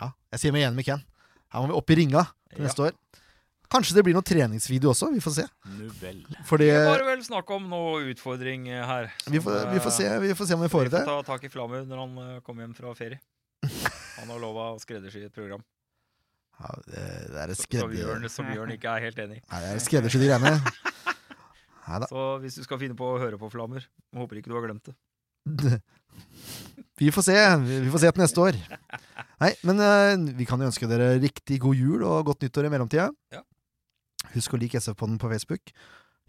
Ja, jeg sier meg igjen med Ken. Her må vi opp i ringa til Ja. neste år. Kanskje det blir noen treningsvideo også, vi får se. Nuvel. Fordi Det var vel snakk om noe utfordring her. her. vi får, vi får se vi får se om vi får Vi får ta tak i Flamur når han eh, kommer hjem fra ferie. Han har lova å skreddersy et program. Ja, det, det er Så- Som skredder... Som Bjørn ikke er helt enig i. Nei, det er skreddersydde greiene. Neida. Så hvis du skal finne på å høre på Flamur, håper ikke du har glemt det. Vi får se. Vi får se til neste år. Nei, men uh, vi kan jo ønske dere riktig god jul og godt nyttår i mellomtida. Ja. Husk å like SF-podden på Facebook.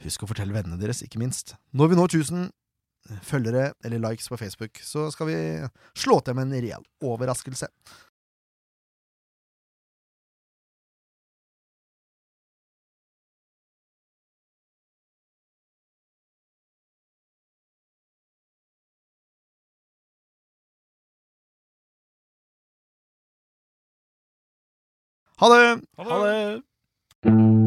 Husk å fortelle vennene deres, ikke minst. Når vi når 1000 følgere eller likes på Facebook, så skal vi slå til med en reell overraskelse. Ha det! Ha det!